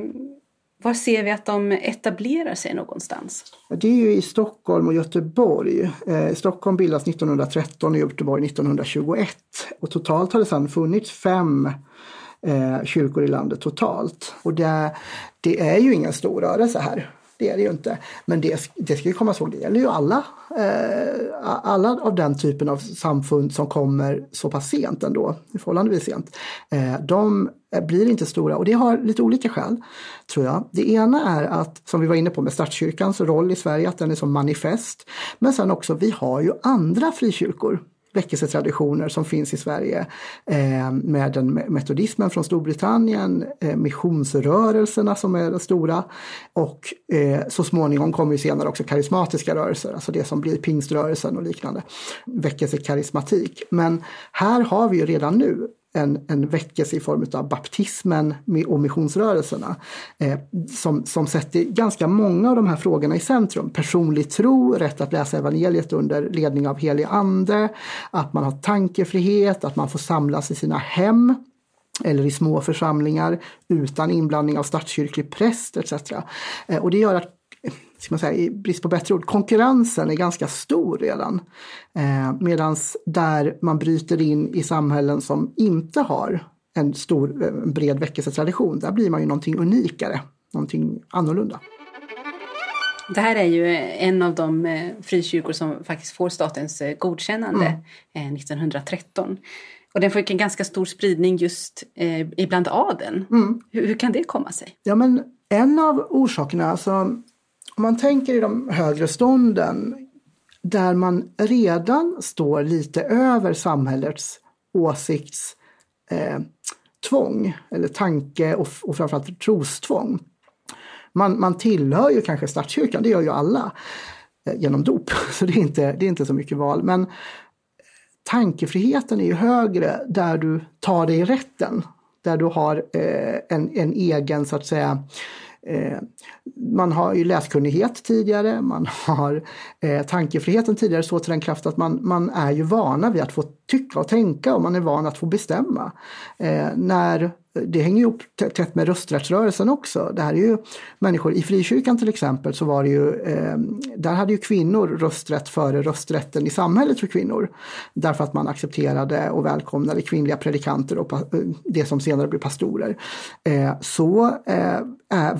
var ser vi att de etablerar sig någonstans? Det är ju i Stockholm och Göteborg. Eh, Stockholm bildas 1913 och Göteborg 1921. Och totalt har det sedan funnits fem eh, kyrkor i landet totalt. Och det, det är ju ingen stor rörelse här. Det är det ju inte. Men det, det ska vi komma ihåg, det gäller ju alla, eh, alla av den typen av samfund som kommer så pass sent ändå, förhållandevis sent. Eh, de eh, blir inte stora och det har lite olika skäl, tror jag. Det ena är att, som vi var inne på med statskyrkans roll i Sverige, att den är som manifest. Men sen också, vi har ju andra frikyrkor väckelsetraditioner som finns i Sverige eh, med den metodismen från Storbritannien, eh, missionsrörelserna som är den stora och eh, så småningom kommer ju senare också karismatiska rörelser, alltså det som blir pingströrelsen och liknande, väckelsekarismatik. Men här har vi ju redan nu en, en väckelse i form av baptismen och missionsrörelserna eh, som, som sätter ganska många av de här frågorna i centrum. Personlig tro, rätt att läsa evangeliet under ledning av helig ande, att man har tankefrihet, att man får samlas i sina hem eller i små församlingar utan inblandning av statskyrklig präst etc. Eh, och det gör att ska man säga, i brist på bättre ord, konkurrensen är ganska stor redan. Eh, Medan där man bryter in i samhällen som inte har en stor, en eh, bred väckelsetradition, där blir man ju någonting unikare, någonting annorlunda. Det här är ju en av de eh, frikyrkor som faktiskt får statens eh, godkännande mm. 1913. Och den fick en ganska stor spridning just eh, ibland adeln. Mm. Hur, hur, kan det komma sig? Ja men en av orsakerna, alltså om man tänker i de högre stånden där man redan står lite över samhällets åsiktstvång eh, eller tanke och, och framförallt trostvång. Man, man tillhör ju kanske statskyrkan, det gör ju alla eh, genom dop, så det är, inte, det är inte så mycket val. Men eh, tankefriheten är ju högre där du tar dig rätten, där du har eh, en, en egen så att säga Eh, man har ju läskunnighet tidigare, man har eh, tankefriheten tidigare så till den kraft att man, man är ju vana vid att få tycka och tänka och man är van att få bestämma. Eh, när det hänger ihop tätt med rösträttsrörelsen också. Det här är ju människor, i frikyrkan till exempel så var det ju, eh, där hade ju kvinnor rösträtt före rösträtten i samhället för kvinnor. Därför att man accepterade och välkomnade kvinnliga predikanter och eh, det som senare blev pastorer. Eh, så eh,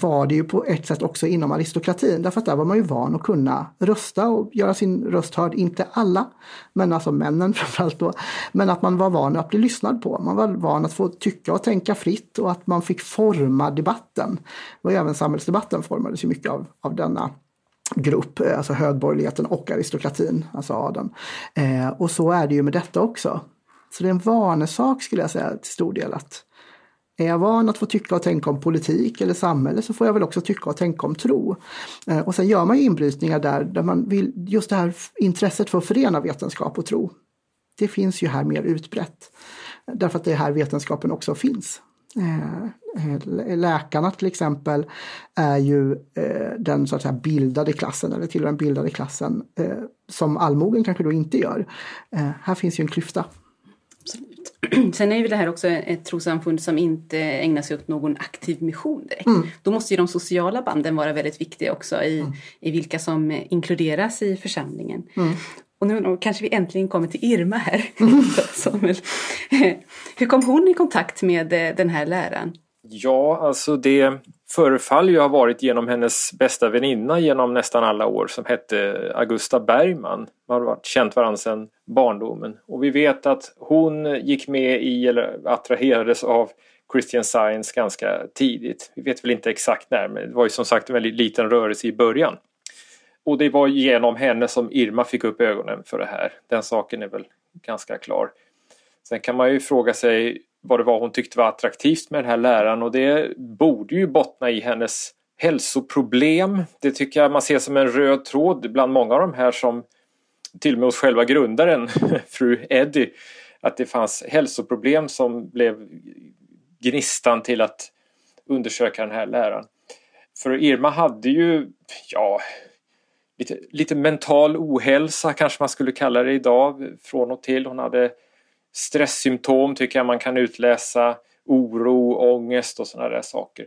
var det ju på ett sätt också inom aristokratin därför att där var man ju van att kunna rösta och göra sin röst hörd. Inte alla, men alltså männen framförallt då. Men att man var van att bli lyssnad på. Man var van att få tycka och tänka fritt och att man fick forma debatten. Och även samhällsdebatten formades ju mycket av, av denna grupp, eh, alltså högborgerligheten och aristokratin, alltså adeln. Eh, och så är det ju med detta också. Så det är en vanesak skulle jag säga till stor del att är jag van att få tycka och tänka om politik eller samhälle så får jag väl också tycka och tänka om tro. Eh, och sen gör man ju inbrytningar där, där man vill, just det här intresset för att förena vetenskap och tro. Det finns ju här mer utbrett. Därför att det är här vetenskapen också finns. Eh, eh, läkarna till exempel är ju den så att säga bildade klassen, eller tillhör den bildade klassen, som allmogen kanske då inte gör. Här finns ju en klyfta. Absolut. Sen är ju det här också ett trossamfund som inte ägnar sig åt någon aktiv mission direkt. Mm. Då måste ju de sociala banden vara väldigt viktiga också i, mm. i vilka som inkluderas i församlingen. Mm. Och nu kanske vi äntligen kommer till Irma här. Mm. Samuel. Hur kom hon i kontakt med eh, den här läran? Ja, alltså det förefaller ju ha varit genom hennes bästa väninna genom nästan alla år som hette Augusta Bergman. De har varit känt varandra sedan barndomen. Och vi vet att hon gick med i eller attraherades av Christian Science ganska tidigt. Vi vet väl inte exakt när men det var ju som sagt en väldigt liten rörelse i början. Och det var genom henne som Irma fick upp ögonen för det här. Den saken är väl ganska klar. Sen kan man ju fråga sig vad det var hon tyckte var attraktivt med den här läraren och det borde ju bottna i hennes hälsoproblem. Det tycker jag man ser som en röd tråd bland många av de här som till och med hos själva grundaren, fru Eddie, att det fanns hälsoproblem som blev gnistan till att undersöka den här läraren. För Irma hade ju, ja, lite, lite mental ohälsa kanske man skulle kalla det idag från och till. Hon hade stresssymptom tycker jag man kan utläsa, oro, ångest och sådana där saker.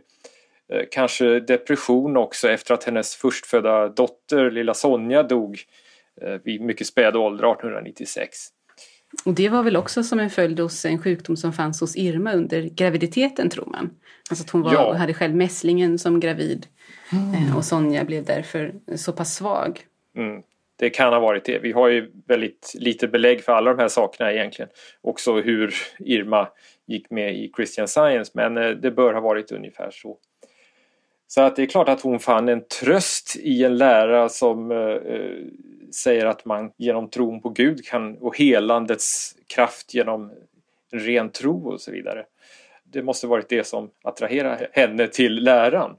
Eh, kanske depression också efter att hennes förstfödda dotter, lilla Sonja, dog eh, vid mycket späd ålder 1896. Och det var väl också som en följd hos en sjukdom som fanns hos Irma under graviditeten tror man. Alltså att hon var, ja. hade själv mässlingen som gravid mm. och Sonja blev därför så pass svag. Mm det kan ha varit det. Vi har ju väldigt lite belägg för alla de här sakerna egentligen. Också hur Irma gick med i Christian Science men eh, det bör ha varit ungefär så. Så att det är klart att hon fann en tröst i en lära som eh, säger att man genom tron på Gud kan och helandets kraft genom en ren tro och så vidare. Det måste varit det som attraherade henne till läran.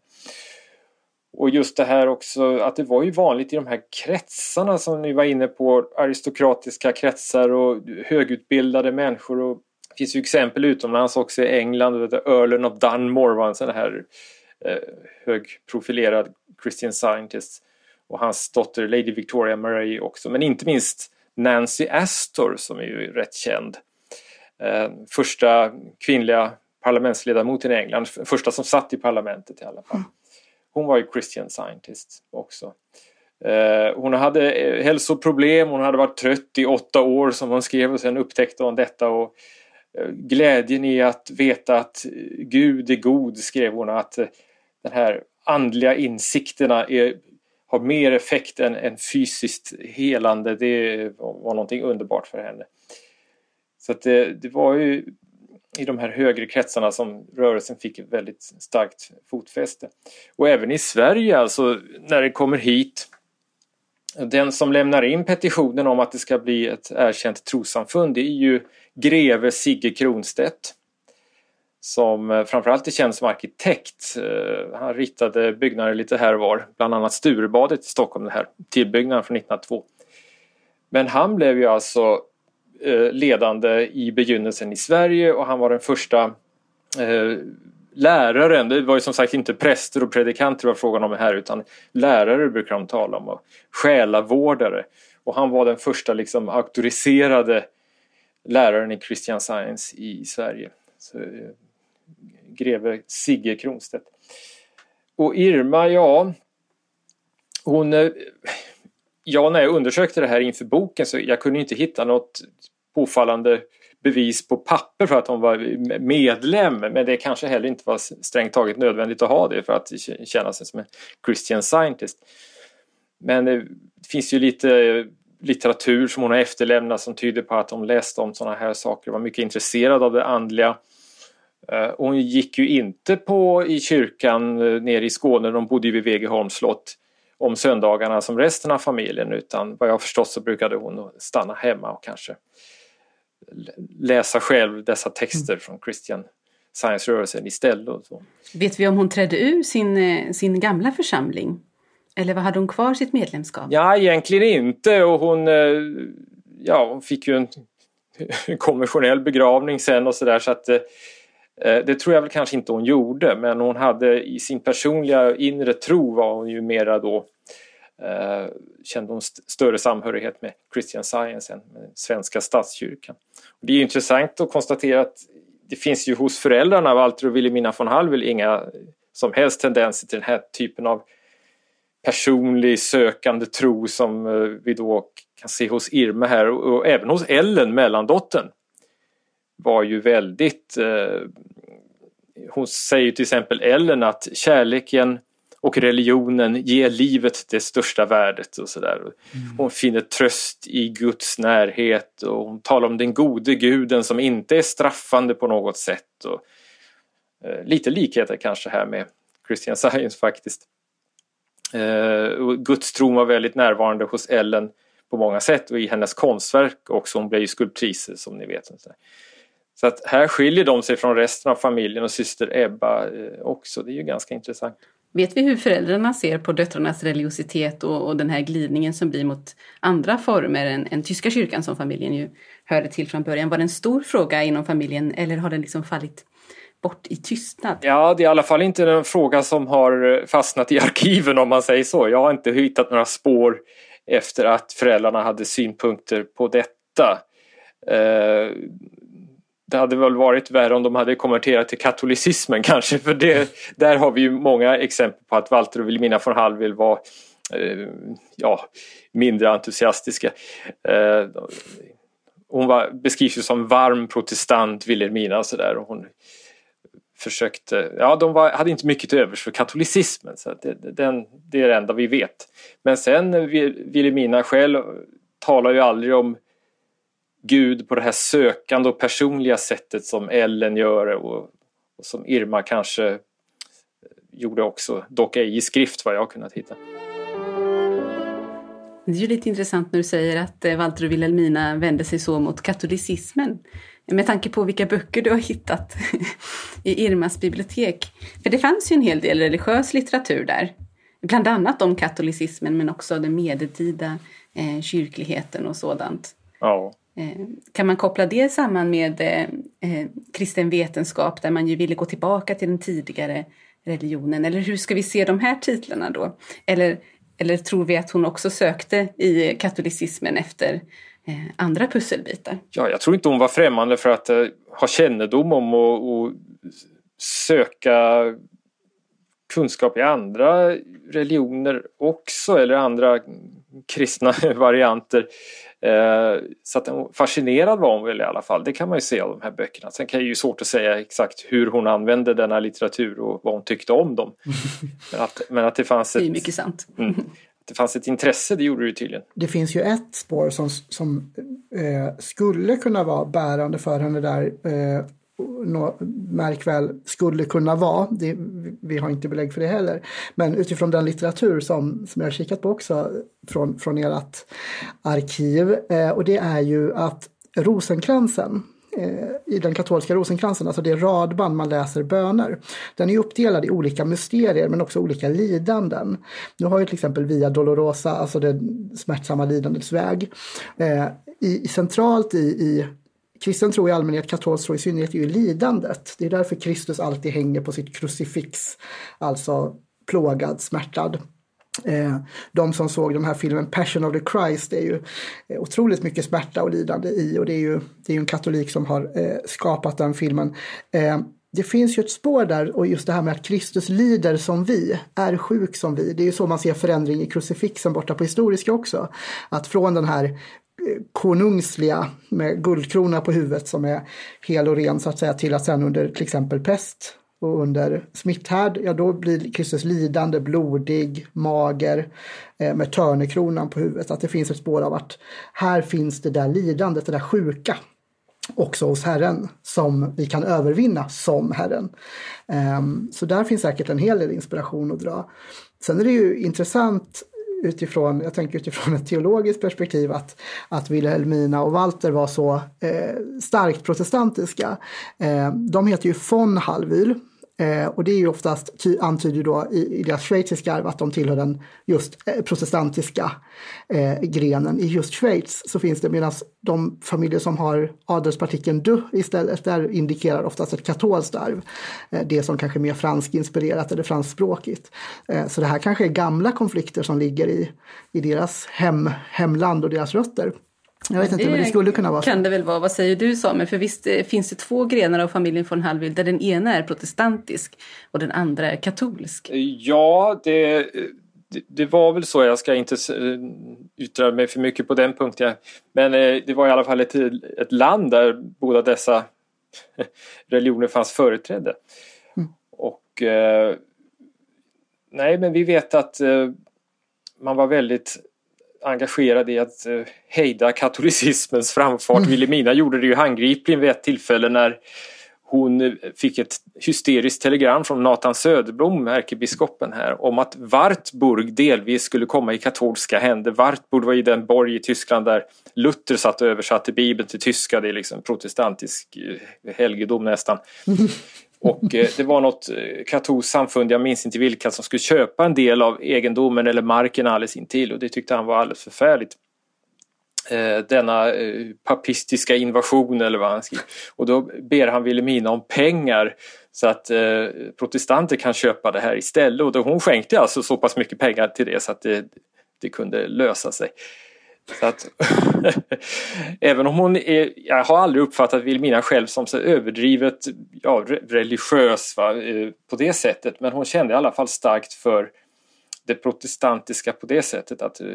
Och just det här också att det var ju vanligt i de här kretsarna som ni var inne på, aristokratiska kretsar och högutbildade människor. Och det finns ju exempel utomlands också i England, Earlen of Dunmore var en sån här eh, högprofilerad Christian Scientist och hans dotter Lady Victoria Murray också, men inte minst Nancy Astor som är ju rätt känd. Eh, första kvinnliga parlamentsledamoten i England, första som satt i parlamentet i alla fall. Mm. Hon var ju Christian Scientist också. Eh, hon hade eh, hälsoproblem, hon hade varit trött i åtta år som hon skrev och sen upptäckte hon detta och eh, glädjen i att veta att Gud är god skrev hon att den här andliga insikterna är, har mer effekt än, än fysiskt helande. Det var någonting underbart för henne. Så att det, det var ju i de här högre kretsarna som rörelsen fick ett väldigt starkt fotfäste. Och även i Sverige alltså, när det kommer hit den som lämnar in petitionen om att det ska bli ett erkänt trossamfund det är ju greve Sigge Kronstedt som eh, framförallt är känd som arkitekt. Eh, han ritade byggnader lite här och var, bland annat Sturebadet i Stockholm, den här tillbyggnaden från 1902. Men han blev ju alltså Eh, ledande i begynnelsen i Sverige och han var den första eh, läraren, det var ju som sagt inte präster och predikanter det var frågan om här utan lärare brukar de tala om och själavårdare. Och han var den första liksom auktoriserade läraren i Christian Science i Sverige. Så, eh, greve Sigge Kronstedt. Och Irma, ja, hon... Eh, Ja, när jag undersökte det här inför boken så jag kunde inte hitta något påfallande bevis på papper för att hon var medlem men det kanske heller inte var strängt taget nödvändigt att ha det för att känna sig som en Christian Scientist. Men det finns ju lite litteratur som hon har efterlämnat som tyder på att hon läste om sådana här saker, var mycket intresserad av det andliga. Eh, hon gick ju inte på i kyrkan eh, nere i Skåne, de bodde ju vid Vegeholms slott, om söndagarna som resten av familjen utan vad jag förstått så brukade hon stanna hemma och kanske läsa själv dessa texter mm. från Christian Science-rörelsen istället. Så. Vet vi om hon trädde ur sin, eh, sin gamla församling? Eller vad hade hon kvar sitt medlemskap? Ja, egentligen inte och hon, eh, ja, hon fick ju en konventionell begravning sen och sådär så att eh, Eh, det tror jag väl kanske inte hon gjorde men hon hade i sin personliga inre tro var hon ju mera då eh, kände hon st större samhörighet med Christian Science än med svenska statskyrkan. Och det är intressant att konstatera att det finns ju hos föräldrarna, Walter och Wilhelmina von Hallwyl, inga som helst tendenser till den här typen av personlig sökande tro som eh, vi då kan se hos Irma här och, och även hos Ellen, mellandottern. Var ju väldigt... Eh, hon säger till exempel Ellen att kärleken och religionen ger livet det största värdet och sådär. Mm. Hon finner tröst i Guds närhet och hon talar om den gode guden som inte är straffande på något sätt. Och, eh, lite likheter kanske här med Christian Science faktiskt. Eh, Gudstron var väldigt närvarande hos Ellen på många sätt och i hennes konstverk också. Hon blev ju skulptrice som ni vet. Så att här skiljer de sig från resten av familjen och syster Ebba eh, också. Det är ju ganska intressant. Vet vi hur föräldrarna ser på döttrarnas religiositet och, och den här glidningen som blir mot andra former än, än tyska kyrkan som familjen ju hörde till från början? Var det en stor fråga inom familjen eller har den liksom fallit bort i tystnad? Ja, det är i alla fall inte en fråga som har fastnat i arkiven om man säger så. Jag har inte hittat några spår efter att föräldrarna hade synpunkter på detta. Eh, det hade väl varit värre om de hade konverterat till katolicismen kanske för det, där har vi ju många exempel på att Walter och Wilhelmina von Hallwyl var eh, ja, mindre entusiastiska. Eh, hon var, beskrivs ju som varm protestant Wilhelmina och sådär försökte, ja de var, hade inte mycket till övers för katolicismen så det, den, det är det enda vi vet. Men sen eh, Wilhelmina själv talar ju aldrig om Gud på det här sökande och personliga sättet som Ellen gör och, och som Irma kanske gjorde också, dock ej i skrift vad jag kunnat hitta. Det är ju lite intressant när du säger att eh, Walter och Wilhelmina vände sig så mot katolicismen. Med tanke på vilka böcker du har hittat i Irmas bibliotek. För det fanns ju en hel del religiös litteratur där. Bland annat om katolicismen men också den medeltida eh, kyrkligheten och sådant. Ja. Eh, kan man koppla det samman med eh, eh, kristen vetenskap där man ju ville gå tillbaka till den tidigare religionen? Eller hur ska vi se de här titlarna då? Eller, eller tror vi att hon också sökte i katolicismen efter eh, andra pusselbitar? Ja, jag tror inte hon var främmande för att eh, ha kännedom om och, och söka kunskap i andra religioner också eller andra kristna varianter. Eh, så att fascinerad var hon väl i alla fall, det kan man ju se av de här böckerna. Sen kan det ju svårt att säga exakt hur hon använde denna litteratur och vad hon tyckte om dem. Men att, men att det fanns ett... Det är mycket sant. Mm, att det fanns ett intresse, det gjorde det ju tydligen. Det finns ju ett spår som, som eh, skulle kunna vara bärande för henne där eh, märk väl, skulle kunna vara. Det, vi har inte belägg för det heller. Men utifrån den litteratur som, som jag har kikat på också från, från ert arkiv. Eh, och det är ju att rosenkransen eh, i den katolska rosenkransen, alltså det radband man läser böner. Den är uppdelad i olika mysterier men också olika lidanden. Nu har ju till exempel Via Dolorosa, alltså det smärtsamma lidandets väg. Eh, i, centralt i, i kristen tro i allmänhet, katolsk tro i synnerhet, är ju lidandet. Det är därför Kristus alltid hänger på sitt krucifix, alltså plågad, smärtad. Eh, de som såg den här filmen Passion of the Christ det är ju eh, otroligt mycket smärta och lidande i och det är ju, det är ju en katolik som har eh, skapat den filmen. Eh, det finns ju ett spår där och just det här med att Kristus lider som vi, är sjuk som vi. Det är ju så man ser förändring i krucifixen borta på historiska också. Att från den här konungsliga med guldkrona på huvudet som är hel och ren så att säga till att sen under till exempel pest och under smitthärd, ja då blir Kristus lidande, blodig, mager eh, med törnekronan på huvudet. Att det finns ett spår av att här finns det där lidandet, det där sjuka också hos Herren som vi kan övervinna som Herren. Eh, så där finns säkert en hel del inspiration att dra. Sen är det ju intressant utifrån, jag tänker utifrån ett teologiskt perspektiv att, att Wilhelmina och Walter var så eh, starkt protestantiska. Eh, de heter ju von Hallwyl Eh, och det är ju oftast, antyder då i, i deras schweiziska arv att de tillhör den just eh, protestantiska eh, grenen. I just Schweiz så finns det, medan de familjer som har adelspartikeln du istället, där indikerar oftast ett katolskt arv. Eh, det som kanske är mer franskinspirerat eller franskspråkigt. Eh, så det här kanske är gamla konflikter som ligger i, i deras hem, hemland och deras rötter. Jag vet inte, men det skulle kunna vara så. kan det väl vara. Vad säger du Samuel? För visst eh, finns det två grenar av familjen von Hallwyl där den ena är protestantisk och den andra är katolsk? Ja, det, det, var väl så. Jag ska inte yttra mig för mycket på den punkten. Men eh, det var i alla fall ett, ett land där båda dessa religioner fanns företrädda. Mm. Och eh, nej, men vi vet att man var väldigt engagerad i att eh, hejda katolicismens framfart. Mm. Gjorde det ju handgripligen vid ett tillfälle när hon eh, fick ett hysteriskt telegram från Nathan Söderblom, ärkebiskopen här, om att Wartburg delvis skulle komma i katolska händer. Wartburg var ju den borg i Tyskland där Luther satt och översatte Bibeln till tyska. Det är liksom protestantisk eh, helgedom nästan. Och eh, det var något eh, katolskt samfund, jag minns inte vilka, som skulle köpa en del av egendomen eller marken alldeles intill och det tyckte han var alldeles förfärligt. Eh, denna eh, papistiska invasion eller vad han skriver. Och då ber han Wilhelmina om pengar så att eh, protestanter kan köpa det här istället. Och då hon skänkte alltså så pass mycket pengar till det så att det, det kunde lösa sig. Så att, även om hon är, jag har aldrig uppfattat Vilmina själv som så överdrivet ja, religiös va, eh, på det sättet. Men hon kände i alla fall starkt för det protestantiska på det sättet att eh,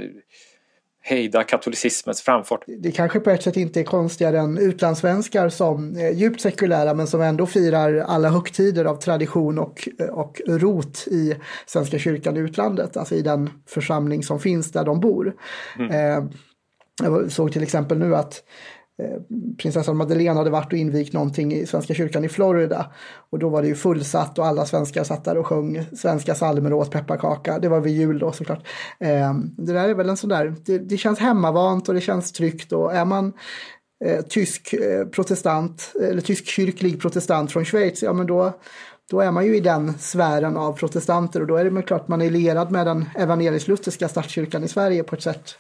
hejda katolicismens framfart. Det kanske på ett sätt inte är konstigare än utlandssvenskar som är djupt sekulära men som ändå firar alla högtider av tradition och, och rot i Svenska kyrkan i utlandet, alltså i den församling som finns där de bor. Mm. Eh, jag såg till exempel nu att eh, Eh, prinsessan Madeleine hade varit och invigt någonting i Svenska kyrkan i Florida. Och då var det ju fullsatt och alla svenskar satt där och sjöng svenska psalmer och åt pepparkaka. Det var vid jul då såklart. Ehm, det där är väl en sån där, det, det känns hemmavant och det känns tryggt och är man eh, tysk eh, protestant eller tysk kyrklig protestant från Schweiz, ja men då då är man ju i den sfären av protestanter och då är det klart man är lerad med den evangelisk-lutherska statskyrkan i Sverige på ett sätt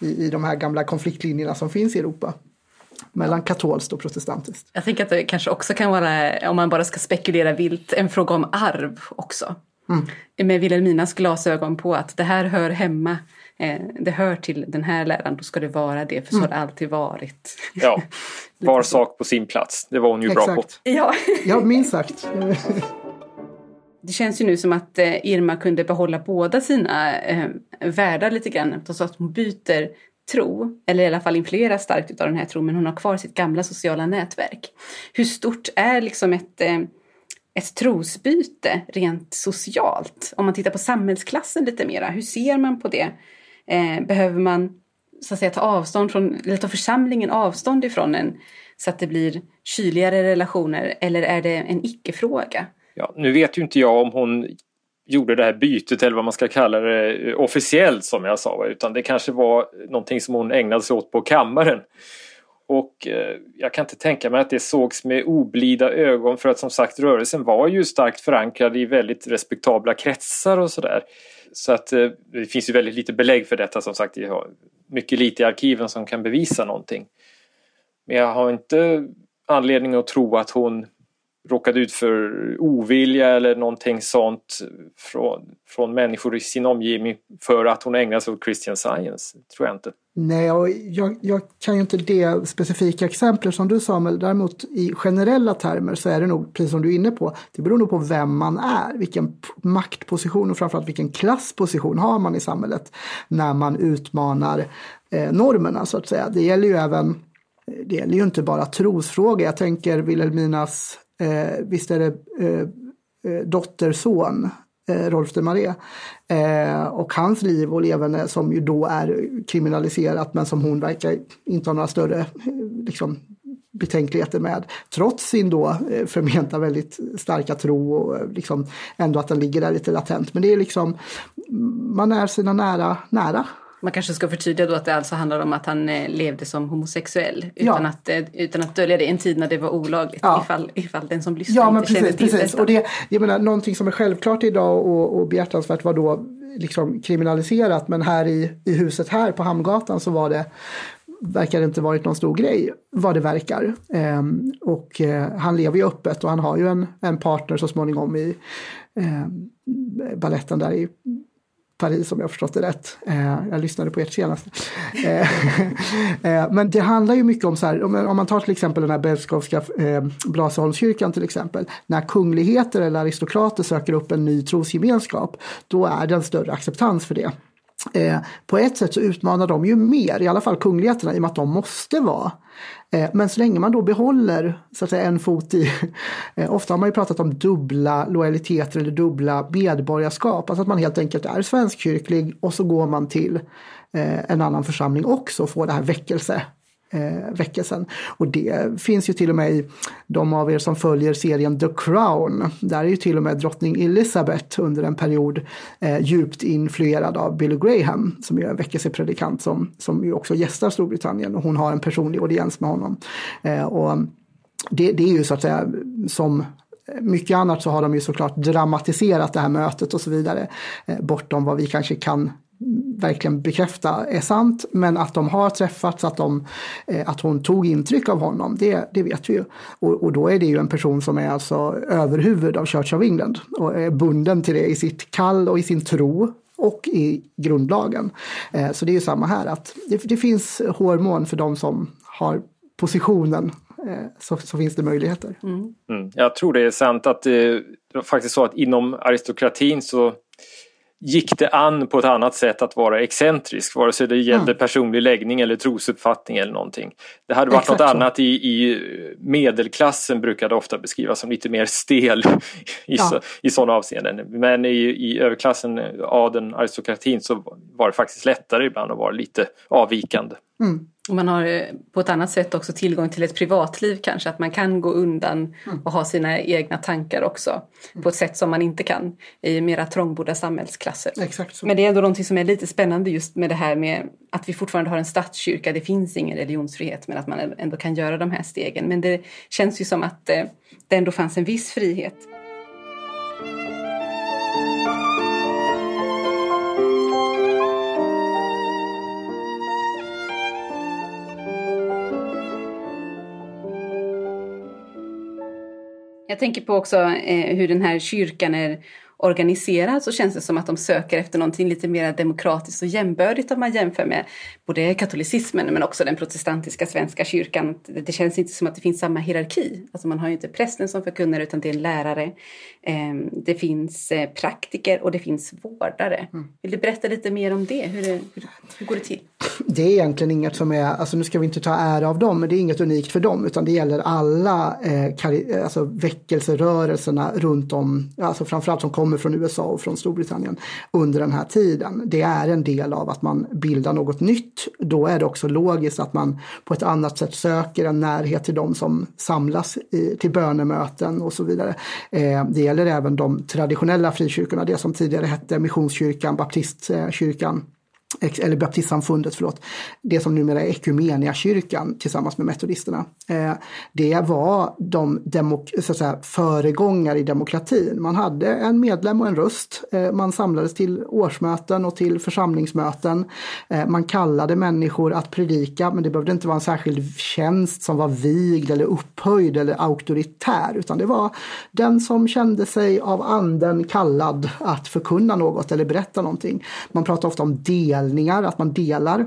i, i de här gamla konfliktlinjerna som finns i Europa mellan katolskt och protestantiskt. Jag tänker att det kanske också kan vara, om man bara ska spekulera vilt, en fråga om arv också. Mm. Med Wilhelminas glasögon på att det här hör hemma, eh, det hör till den här läran, då ska det vara det, för så mm. har det alltid varit. Ja, var sak på sin plats, det var hon ju Exakt. bra på. Ja, ja minst sagt. det känns ju nu som att eh, Irma kunde behålla båda sina eh, världar lite grann. Så att hon byter tro, eller i alla fall influeras starkt av den här tron, men hon har kvar sitt gamla sociala nätverk. Hur stort är liksom ett, eh, ett trosbyte rent socialt? Om man tittar på samhällsklassen lite mera, hur ser man på det? Eh, behöver man så att säga ta avstånd från, eller ta församlingen avstånd ifrån en så att det blir kyligare relationer, eller är det en icke-fråga? Ja, nu vet ju inte jag om hon gjorde det här bytet eller vad man ska kalla det eh, officiellt som jag sa utan det kanske var någonting som hon ägnade sig åt på kammaren. Och eh, jag kan inte tänka mig att det sågs med oblida ögon för att som sagt rörelsen var ju starkt förankrad i väldigt respektabla kretsar och sådär. Så att eh, det finns ju väldigt lite belägg för detta som sagt. Jag har mycket lite i arkiven som kan bevisa någonting. Men jag har inte anledning att tro att hon råkade ut för ovilja eller någonting sånt från, från människor i sin omgivning för att hon ägnar sig åt Christian Science. tror jag inte. Nej, och jag, jag kan ju inte det specifika exemplet som du sa, men däremot i generella termer så är det nog, precis som du är inne på, det beror nog på vem man är, vilken maktposition och framförallt vilken klassposition har man i samhället när man utmanar eh, normerna så att säga. Det gäller ju även det gäller ju inte bara trosfrågor. Jag tänker Wilhelminas Eh, visst är det eh, eh dotterson, eh, Rolf de Maré, eh, och hans liv och levande som ju då är kriminaliserat men som hon verkar inte ha några större eh, liksom, betänkligheter med. Trots sin då eh, förmenta väldigt starka tro och liksom ändå att den ligger där lite latent. Men det är liksom, man är sina nära nära man kanske ska förtydliga då att det alltså handlar om att han eh, levde som homosexuell utan, ja. att, eh, utan att dölja det en tid när det var olagligt ja. ifall, ifall den som lyssnar ja, inte men precis, känner till precis. Och det, jag menar, någonting som är självklart idag och, och behjärtansvärt var då liksom kriminaliserat men här i, i huset här på Hamngatan så var det verkar det inte varit någon stor grej vad det verkar. Ehm, och eh, han lever ju öppet och han har ju en, en partner så småningom i eh, balletten där i Paris om jag förstått det rätt. Eh, jag lyssnade på ert senaste. Eh, eh, men det handlar ju mycket om så här, om, man tar till exempel den här Belskowska eh, Blasieholmskyrkan till exempel. När kungligheter eller aristokrater söker upp en ny trosgemenskap, då är det en större acceptans för det. Eh, på ett sätt så utmanar de ju mer, i alla fall kungligheterna, i och med att de måste vara. Eh, men så länge man då behåller så att säga, en fot i, eh, ofta har man ju pratat om dubbla lojaliteter eller dubbla medborgarskap, alltså att man helt enkelt är svenskkyrklig och så går man till eh, en annan församling också och får det här väckelse eh, väckelsen. Och det finns ju till och med i de av er som följer serien The Crown. Där är ju till och med drottning Elizabeth under en period eh, djupt influerad av Billy Graham som är en väckelsepredikant som, som ju också gästar Storbritannien och hon har en personlig audiens med honom. Eh, och det, det är ju så att säga som mycket annat så har de ju såklart dramatiserat det här mötet och så vidare. Eh, bortom vad vi kanske kan verkligen bekräfta är sant. Men att de har träffats, att, de, eh, att hon tog intryck av honom, det, det vet vi ju. Och, och, då är det ju en person som är alltså överhuvud av Church of England och är bunden till det i sitt kall och i sin tro och i grundlagen. Eh, så det är ju samma här, att det, det finns hormon för de som har positionen eh, så, så, finns det möjligheter. Mm. Mm. Jag tror det är sant att det var faktiskt så att inom aristokratin så gick det an på ett annat sätt att vara excentrisk, vare sig det gällde mm. personlig läggning eller trosuppfattning eller någonting. Det hade varit Exakt något annat i, i medelklassen brukade ofta beskrivas som lite mer stel i, ja. så, i sådana avseenden. Men i, i överklassen, adeln, aristokratin så var det faktiskt lättare ibland att vara lite avvikande. Mm. Man har eh, på ett annat sätt också tillgång till ett privatliv kanske, att man kan gå undan mm. och ha sina egna tankar också mm. på ett sätt som man inte kan i mera trångbodda samhällsklasser. Men det är ändå någonting som är lite spännande just med det här med att vi fortfarande har en statskyrka, det finns ingen religionsfrihet men att man ändå kan göra de här stegen. Men det känns ju som att eh, det ändå fanns en viss frihet. Jag tänker på också eh, hur den här kyrkan är organiserad så känns det som att de söker efter någonting lite mer demokratiskt och jämbördigt om man jämför med både katolicismen men också den protestantiska svenska kyrkan. Det känns inte som att det finns samma hierarki. Alltså man har ju inte prästen som förkunnare utan det är en lärare. Ehm, det finns eh, praktiker och det finns vårdare. Mm. Vill du berätta lite mer om det? Hur, hur, hur går det till? Det är egentligen inget som är, alltså nu ska vi inte ta ära av dem, men det är inget unikt för dem utan det gäller alla eh, alltså väckelserörelserna runt om, alltså framförallt som kommer från USA och från Storbritannien under den här tiden. Det är en del av att man bildar något nytt. Då är det också logiskt att man på ett annat sätt söker en närhet till de som samlas i, till bönemöten och så vidare. Eh, det gäller även de traditionella frikyrkorna, det som tidigare hette Missionskyrkan, Baptistkyrkan eller baptistsamfundet, förlåt, det som numera är Ekumeniakyrkan tillsammans med metodisterna. Eh, det var de demok- så att säga, föregångare i demokratin. Man hade en medlem och en röst. Eh, man samlades till årsmöten och till församlingsmöten. Eh, man kallade människor att predika, men det behövde inte vara en särskild tjänst som var vigd eller upphöjd eller auktoritär, utan det var den som kände sig av anden kallad att förkunna något eller berätta någonting. Man pratar ofta om delningar, att man delar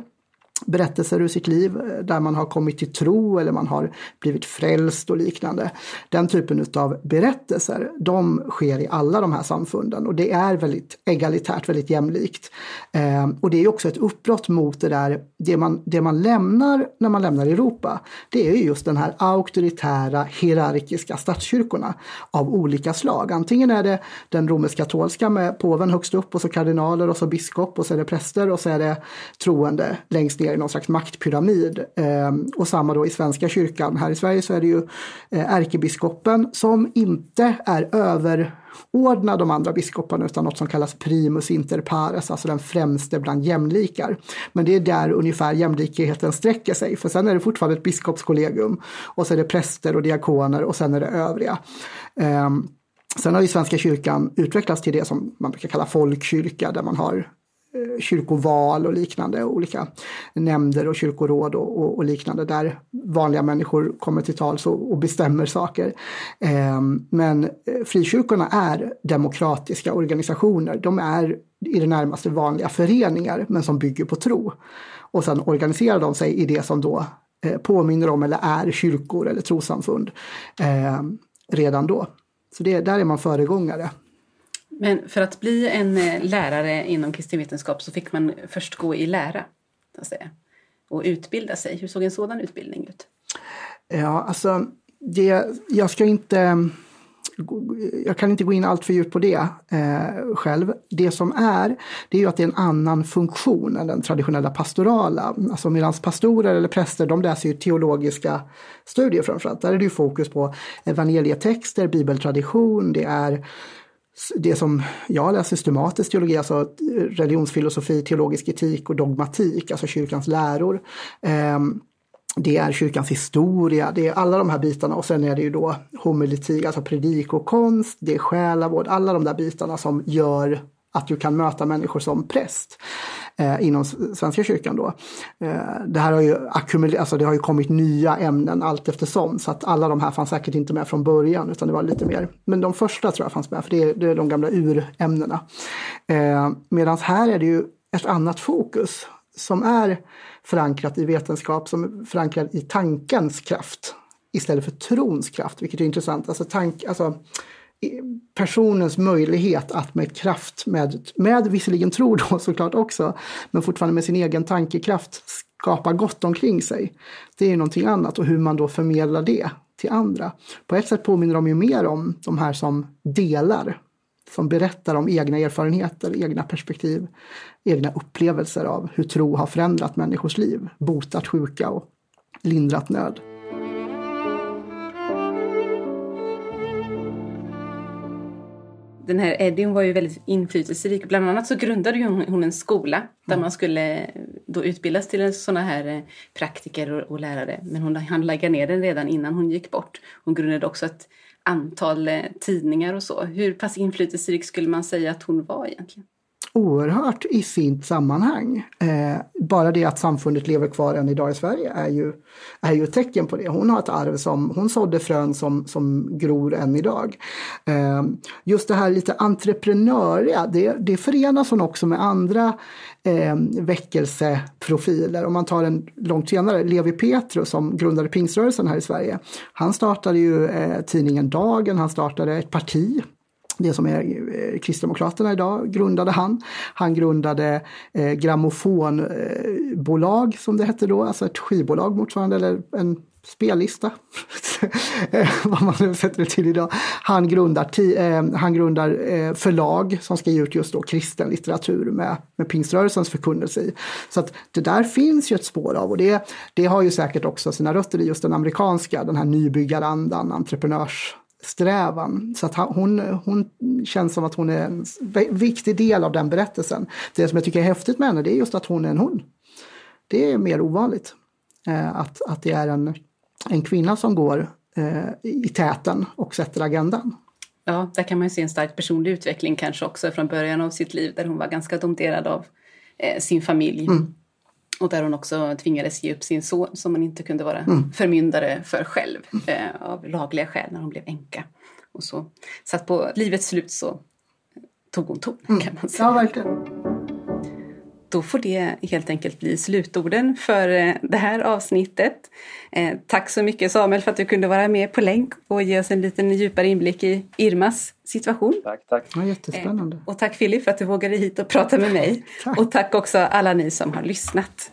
berättelser ur sitt liv eh, där man har kommit till tro eller man har blivit frälst och liknande. Den typen av berättelser, de sker i alla de här samfunden och det är väldigt egalitärt, väldigt jämlikt. Eh, och det är också ett uppbrott mot det där, det man, det man lämnar när man lämnar Europa, det är just den här auktoritära hierarkiska statskyrkorna av olika slag. Antingen är det den romersk-katolska med påven högst upp och så kardinaler och så biskop och så är det präster och så är det troende längst ner i någon slags maktpyramid. Ehm, och samma då i Svenska kyrkan. Här i Sverige så är det ju eh, ärkebiskopen som inte är över överordna de andra biskoparna utan något som kallas primus inter pares, alltså den främste bland jämlikar. Men det är där ungefär jämlikheten sträcker sig, för sen är det fortfarande ett biskopskollegium och så är det präster och diakoner och sen är det övriga. Ehm, sen har ju Svenska kyrkan utvecklats till det som man brukar kalla folkkyrka där man har Eh, kyrkoval och liknande, olika nämnder och kyrkoråd och, och, och liknande där vanliga människor kommer till tals och, och bestämmer saker. Ehm, eh, men frikyrkorna är demokratiska organisationer. De är i det närmaste vanliga föreningar men som bygger på tro. Och sen organiserar de sig i det som då eh, påminner om eller är kyrkor eller trosamfund eh, redan då. Så det, där är man föregångare. Men för att bli en eh, lärare inom kristen vetenskap så fick man först gå i lära så säga, och utbilda sig. Hur såg en sådan utbildning ut? Ja, alltså, det, jag ska inte jag kan inte gå in allt för djupt på det eh, själv. Det som är, det är ju att det är en annan funktion än den traditionella pastorala. Alltså medan pastorer eller präster, de läser ju teologiska studier framförallt. Där är det ju fokus på evangelietexter, bibeltradition, det är det som jag läser systematisk teologi, alltså religionsfilosofi, teologisk etik och dogmatik, alltså kyrkans läror. Ehm, det är kyrkans historia, det är alla de här bitarna och sen är det ju då homiletik, alltså predikokonst, det är själavård, alla de där bitarna som gör att du kan möta människor som präst eh, inom Svenska kyrkan. Då. Eh, det här har ju alltså det har ju kommit nya ämnen allt eftersom så att alla de här fanns säkert inte med från början utan det var lite mer, men de första tror jag fanns med för det är, det är de gamla urämnena. Eh, Medan här är det ju ett annat fokus som är förankrat i vetenskap, som är förankrat i tankens kraft istället för trons kraft, vilket är intressant. Alltså, tank, alltså personens möjlighet att med kraft, med, med visserligen tro då såklart också, men fortfarande med sin egen tankekraft skapa gott omkring sig. Det är ju någonting annat och hur man då förmedlar det till andra. På ett sätt påminner de ju mer om de här som delar, som berättar om egna erfarenheter, egna perspektiv, egna upplevelser av hur tro har förändrat människors liv, botat sjuka och lindrat nöd. Den här Eddie var ju väldigt inflytelserik. Bland annat så grundade hon, en skola där mm. man skulle då utbildas till sådana här eh, praktiker och, och, lärare. Men hon hann lägga ner den redan innan hon gick bort. Hon grundade också ett antal eh, tidningar och så. Hur pass inflytelserik skulle man säga att hon var egentligen? Oerhört i sitt sammanhang. Eh, bara det att samfundet lever kvar än idag i Sverige är ju, är ju ett tecken på det. Hon har ett arv som, hon sådde frön som, som gror än idag. Eh, just det här lite entreprenöriga, det, det förenas hon också med andra eh, väckelseprofiler. Om man tar en långt senare, Levi Petrus som grundade pingströrelsen här i Sverige. Han startade ju eh, tidningen Dagen, han startade ett parti det som är eh, Kristdemokraterna idag grundade han. Han grundade eh, grammofonbolag eh, som det hette då, alltså ett skivbolag motsvarande eller en spellista. Eh, vad man nu sätter det till idag. Han grundar, eh, han grundar eh, förlag som ska ge ut just då kristen litteratur med, med pingströrelsens förkunnelse i. Så att det där finns ju ett spår av och det, det har ju säkert också sina rötter i just den amerikanska, den här nybyggarandan, entreprenörs frihetssträvan. Så att hon, hon känns som att hon är en viktig del av den berättelsen. Det som jag tycker är häftigt med henne det är just att hon är en hon. Det är mer ovanligt. Eh, att, att det är en, en kvinna som går eh, i täten och sätter agendan. Ja, där kan man ju se en stark personlig utveckling kanske också från början av sitt liv där hon var ganska dominerad av eh, sin familj. Mm. Och där hon också tvingades ge upp sin son som man inte kunde vara mm. förmyndare för själv eh, av lagliga skäl när hon blev änka. Och så. Så att på livets slut så tog hon ton mm. kan man säga. Ja, verkligen. Då får det helt enkelt bli slutorden för eh, det här avsnittet. Eh, tack så mycket Samuel för att du kunde vara med på länk och ge oss en liten djupare inblick i Irmas situation. Tack, tack. Ja, jättespännande. Och tack Filip för att du vågade hit och prata med mig. tack. Och tack också alla ni som har lyssnat.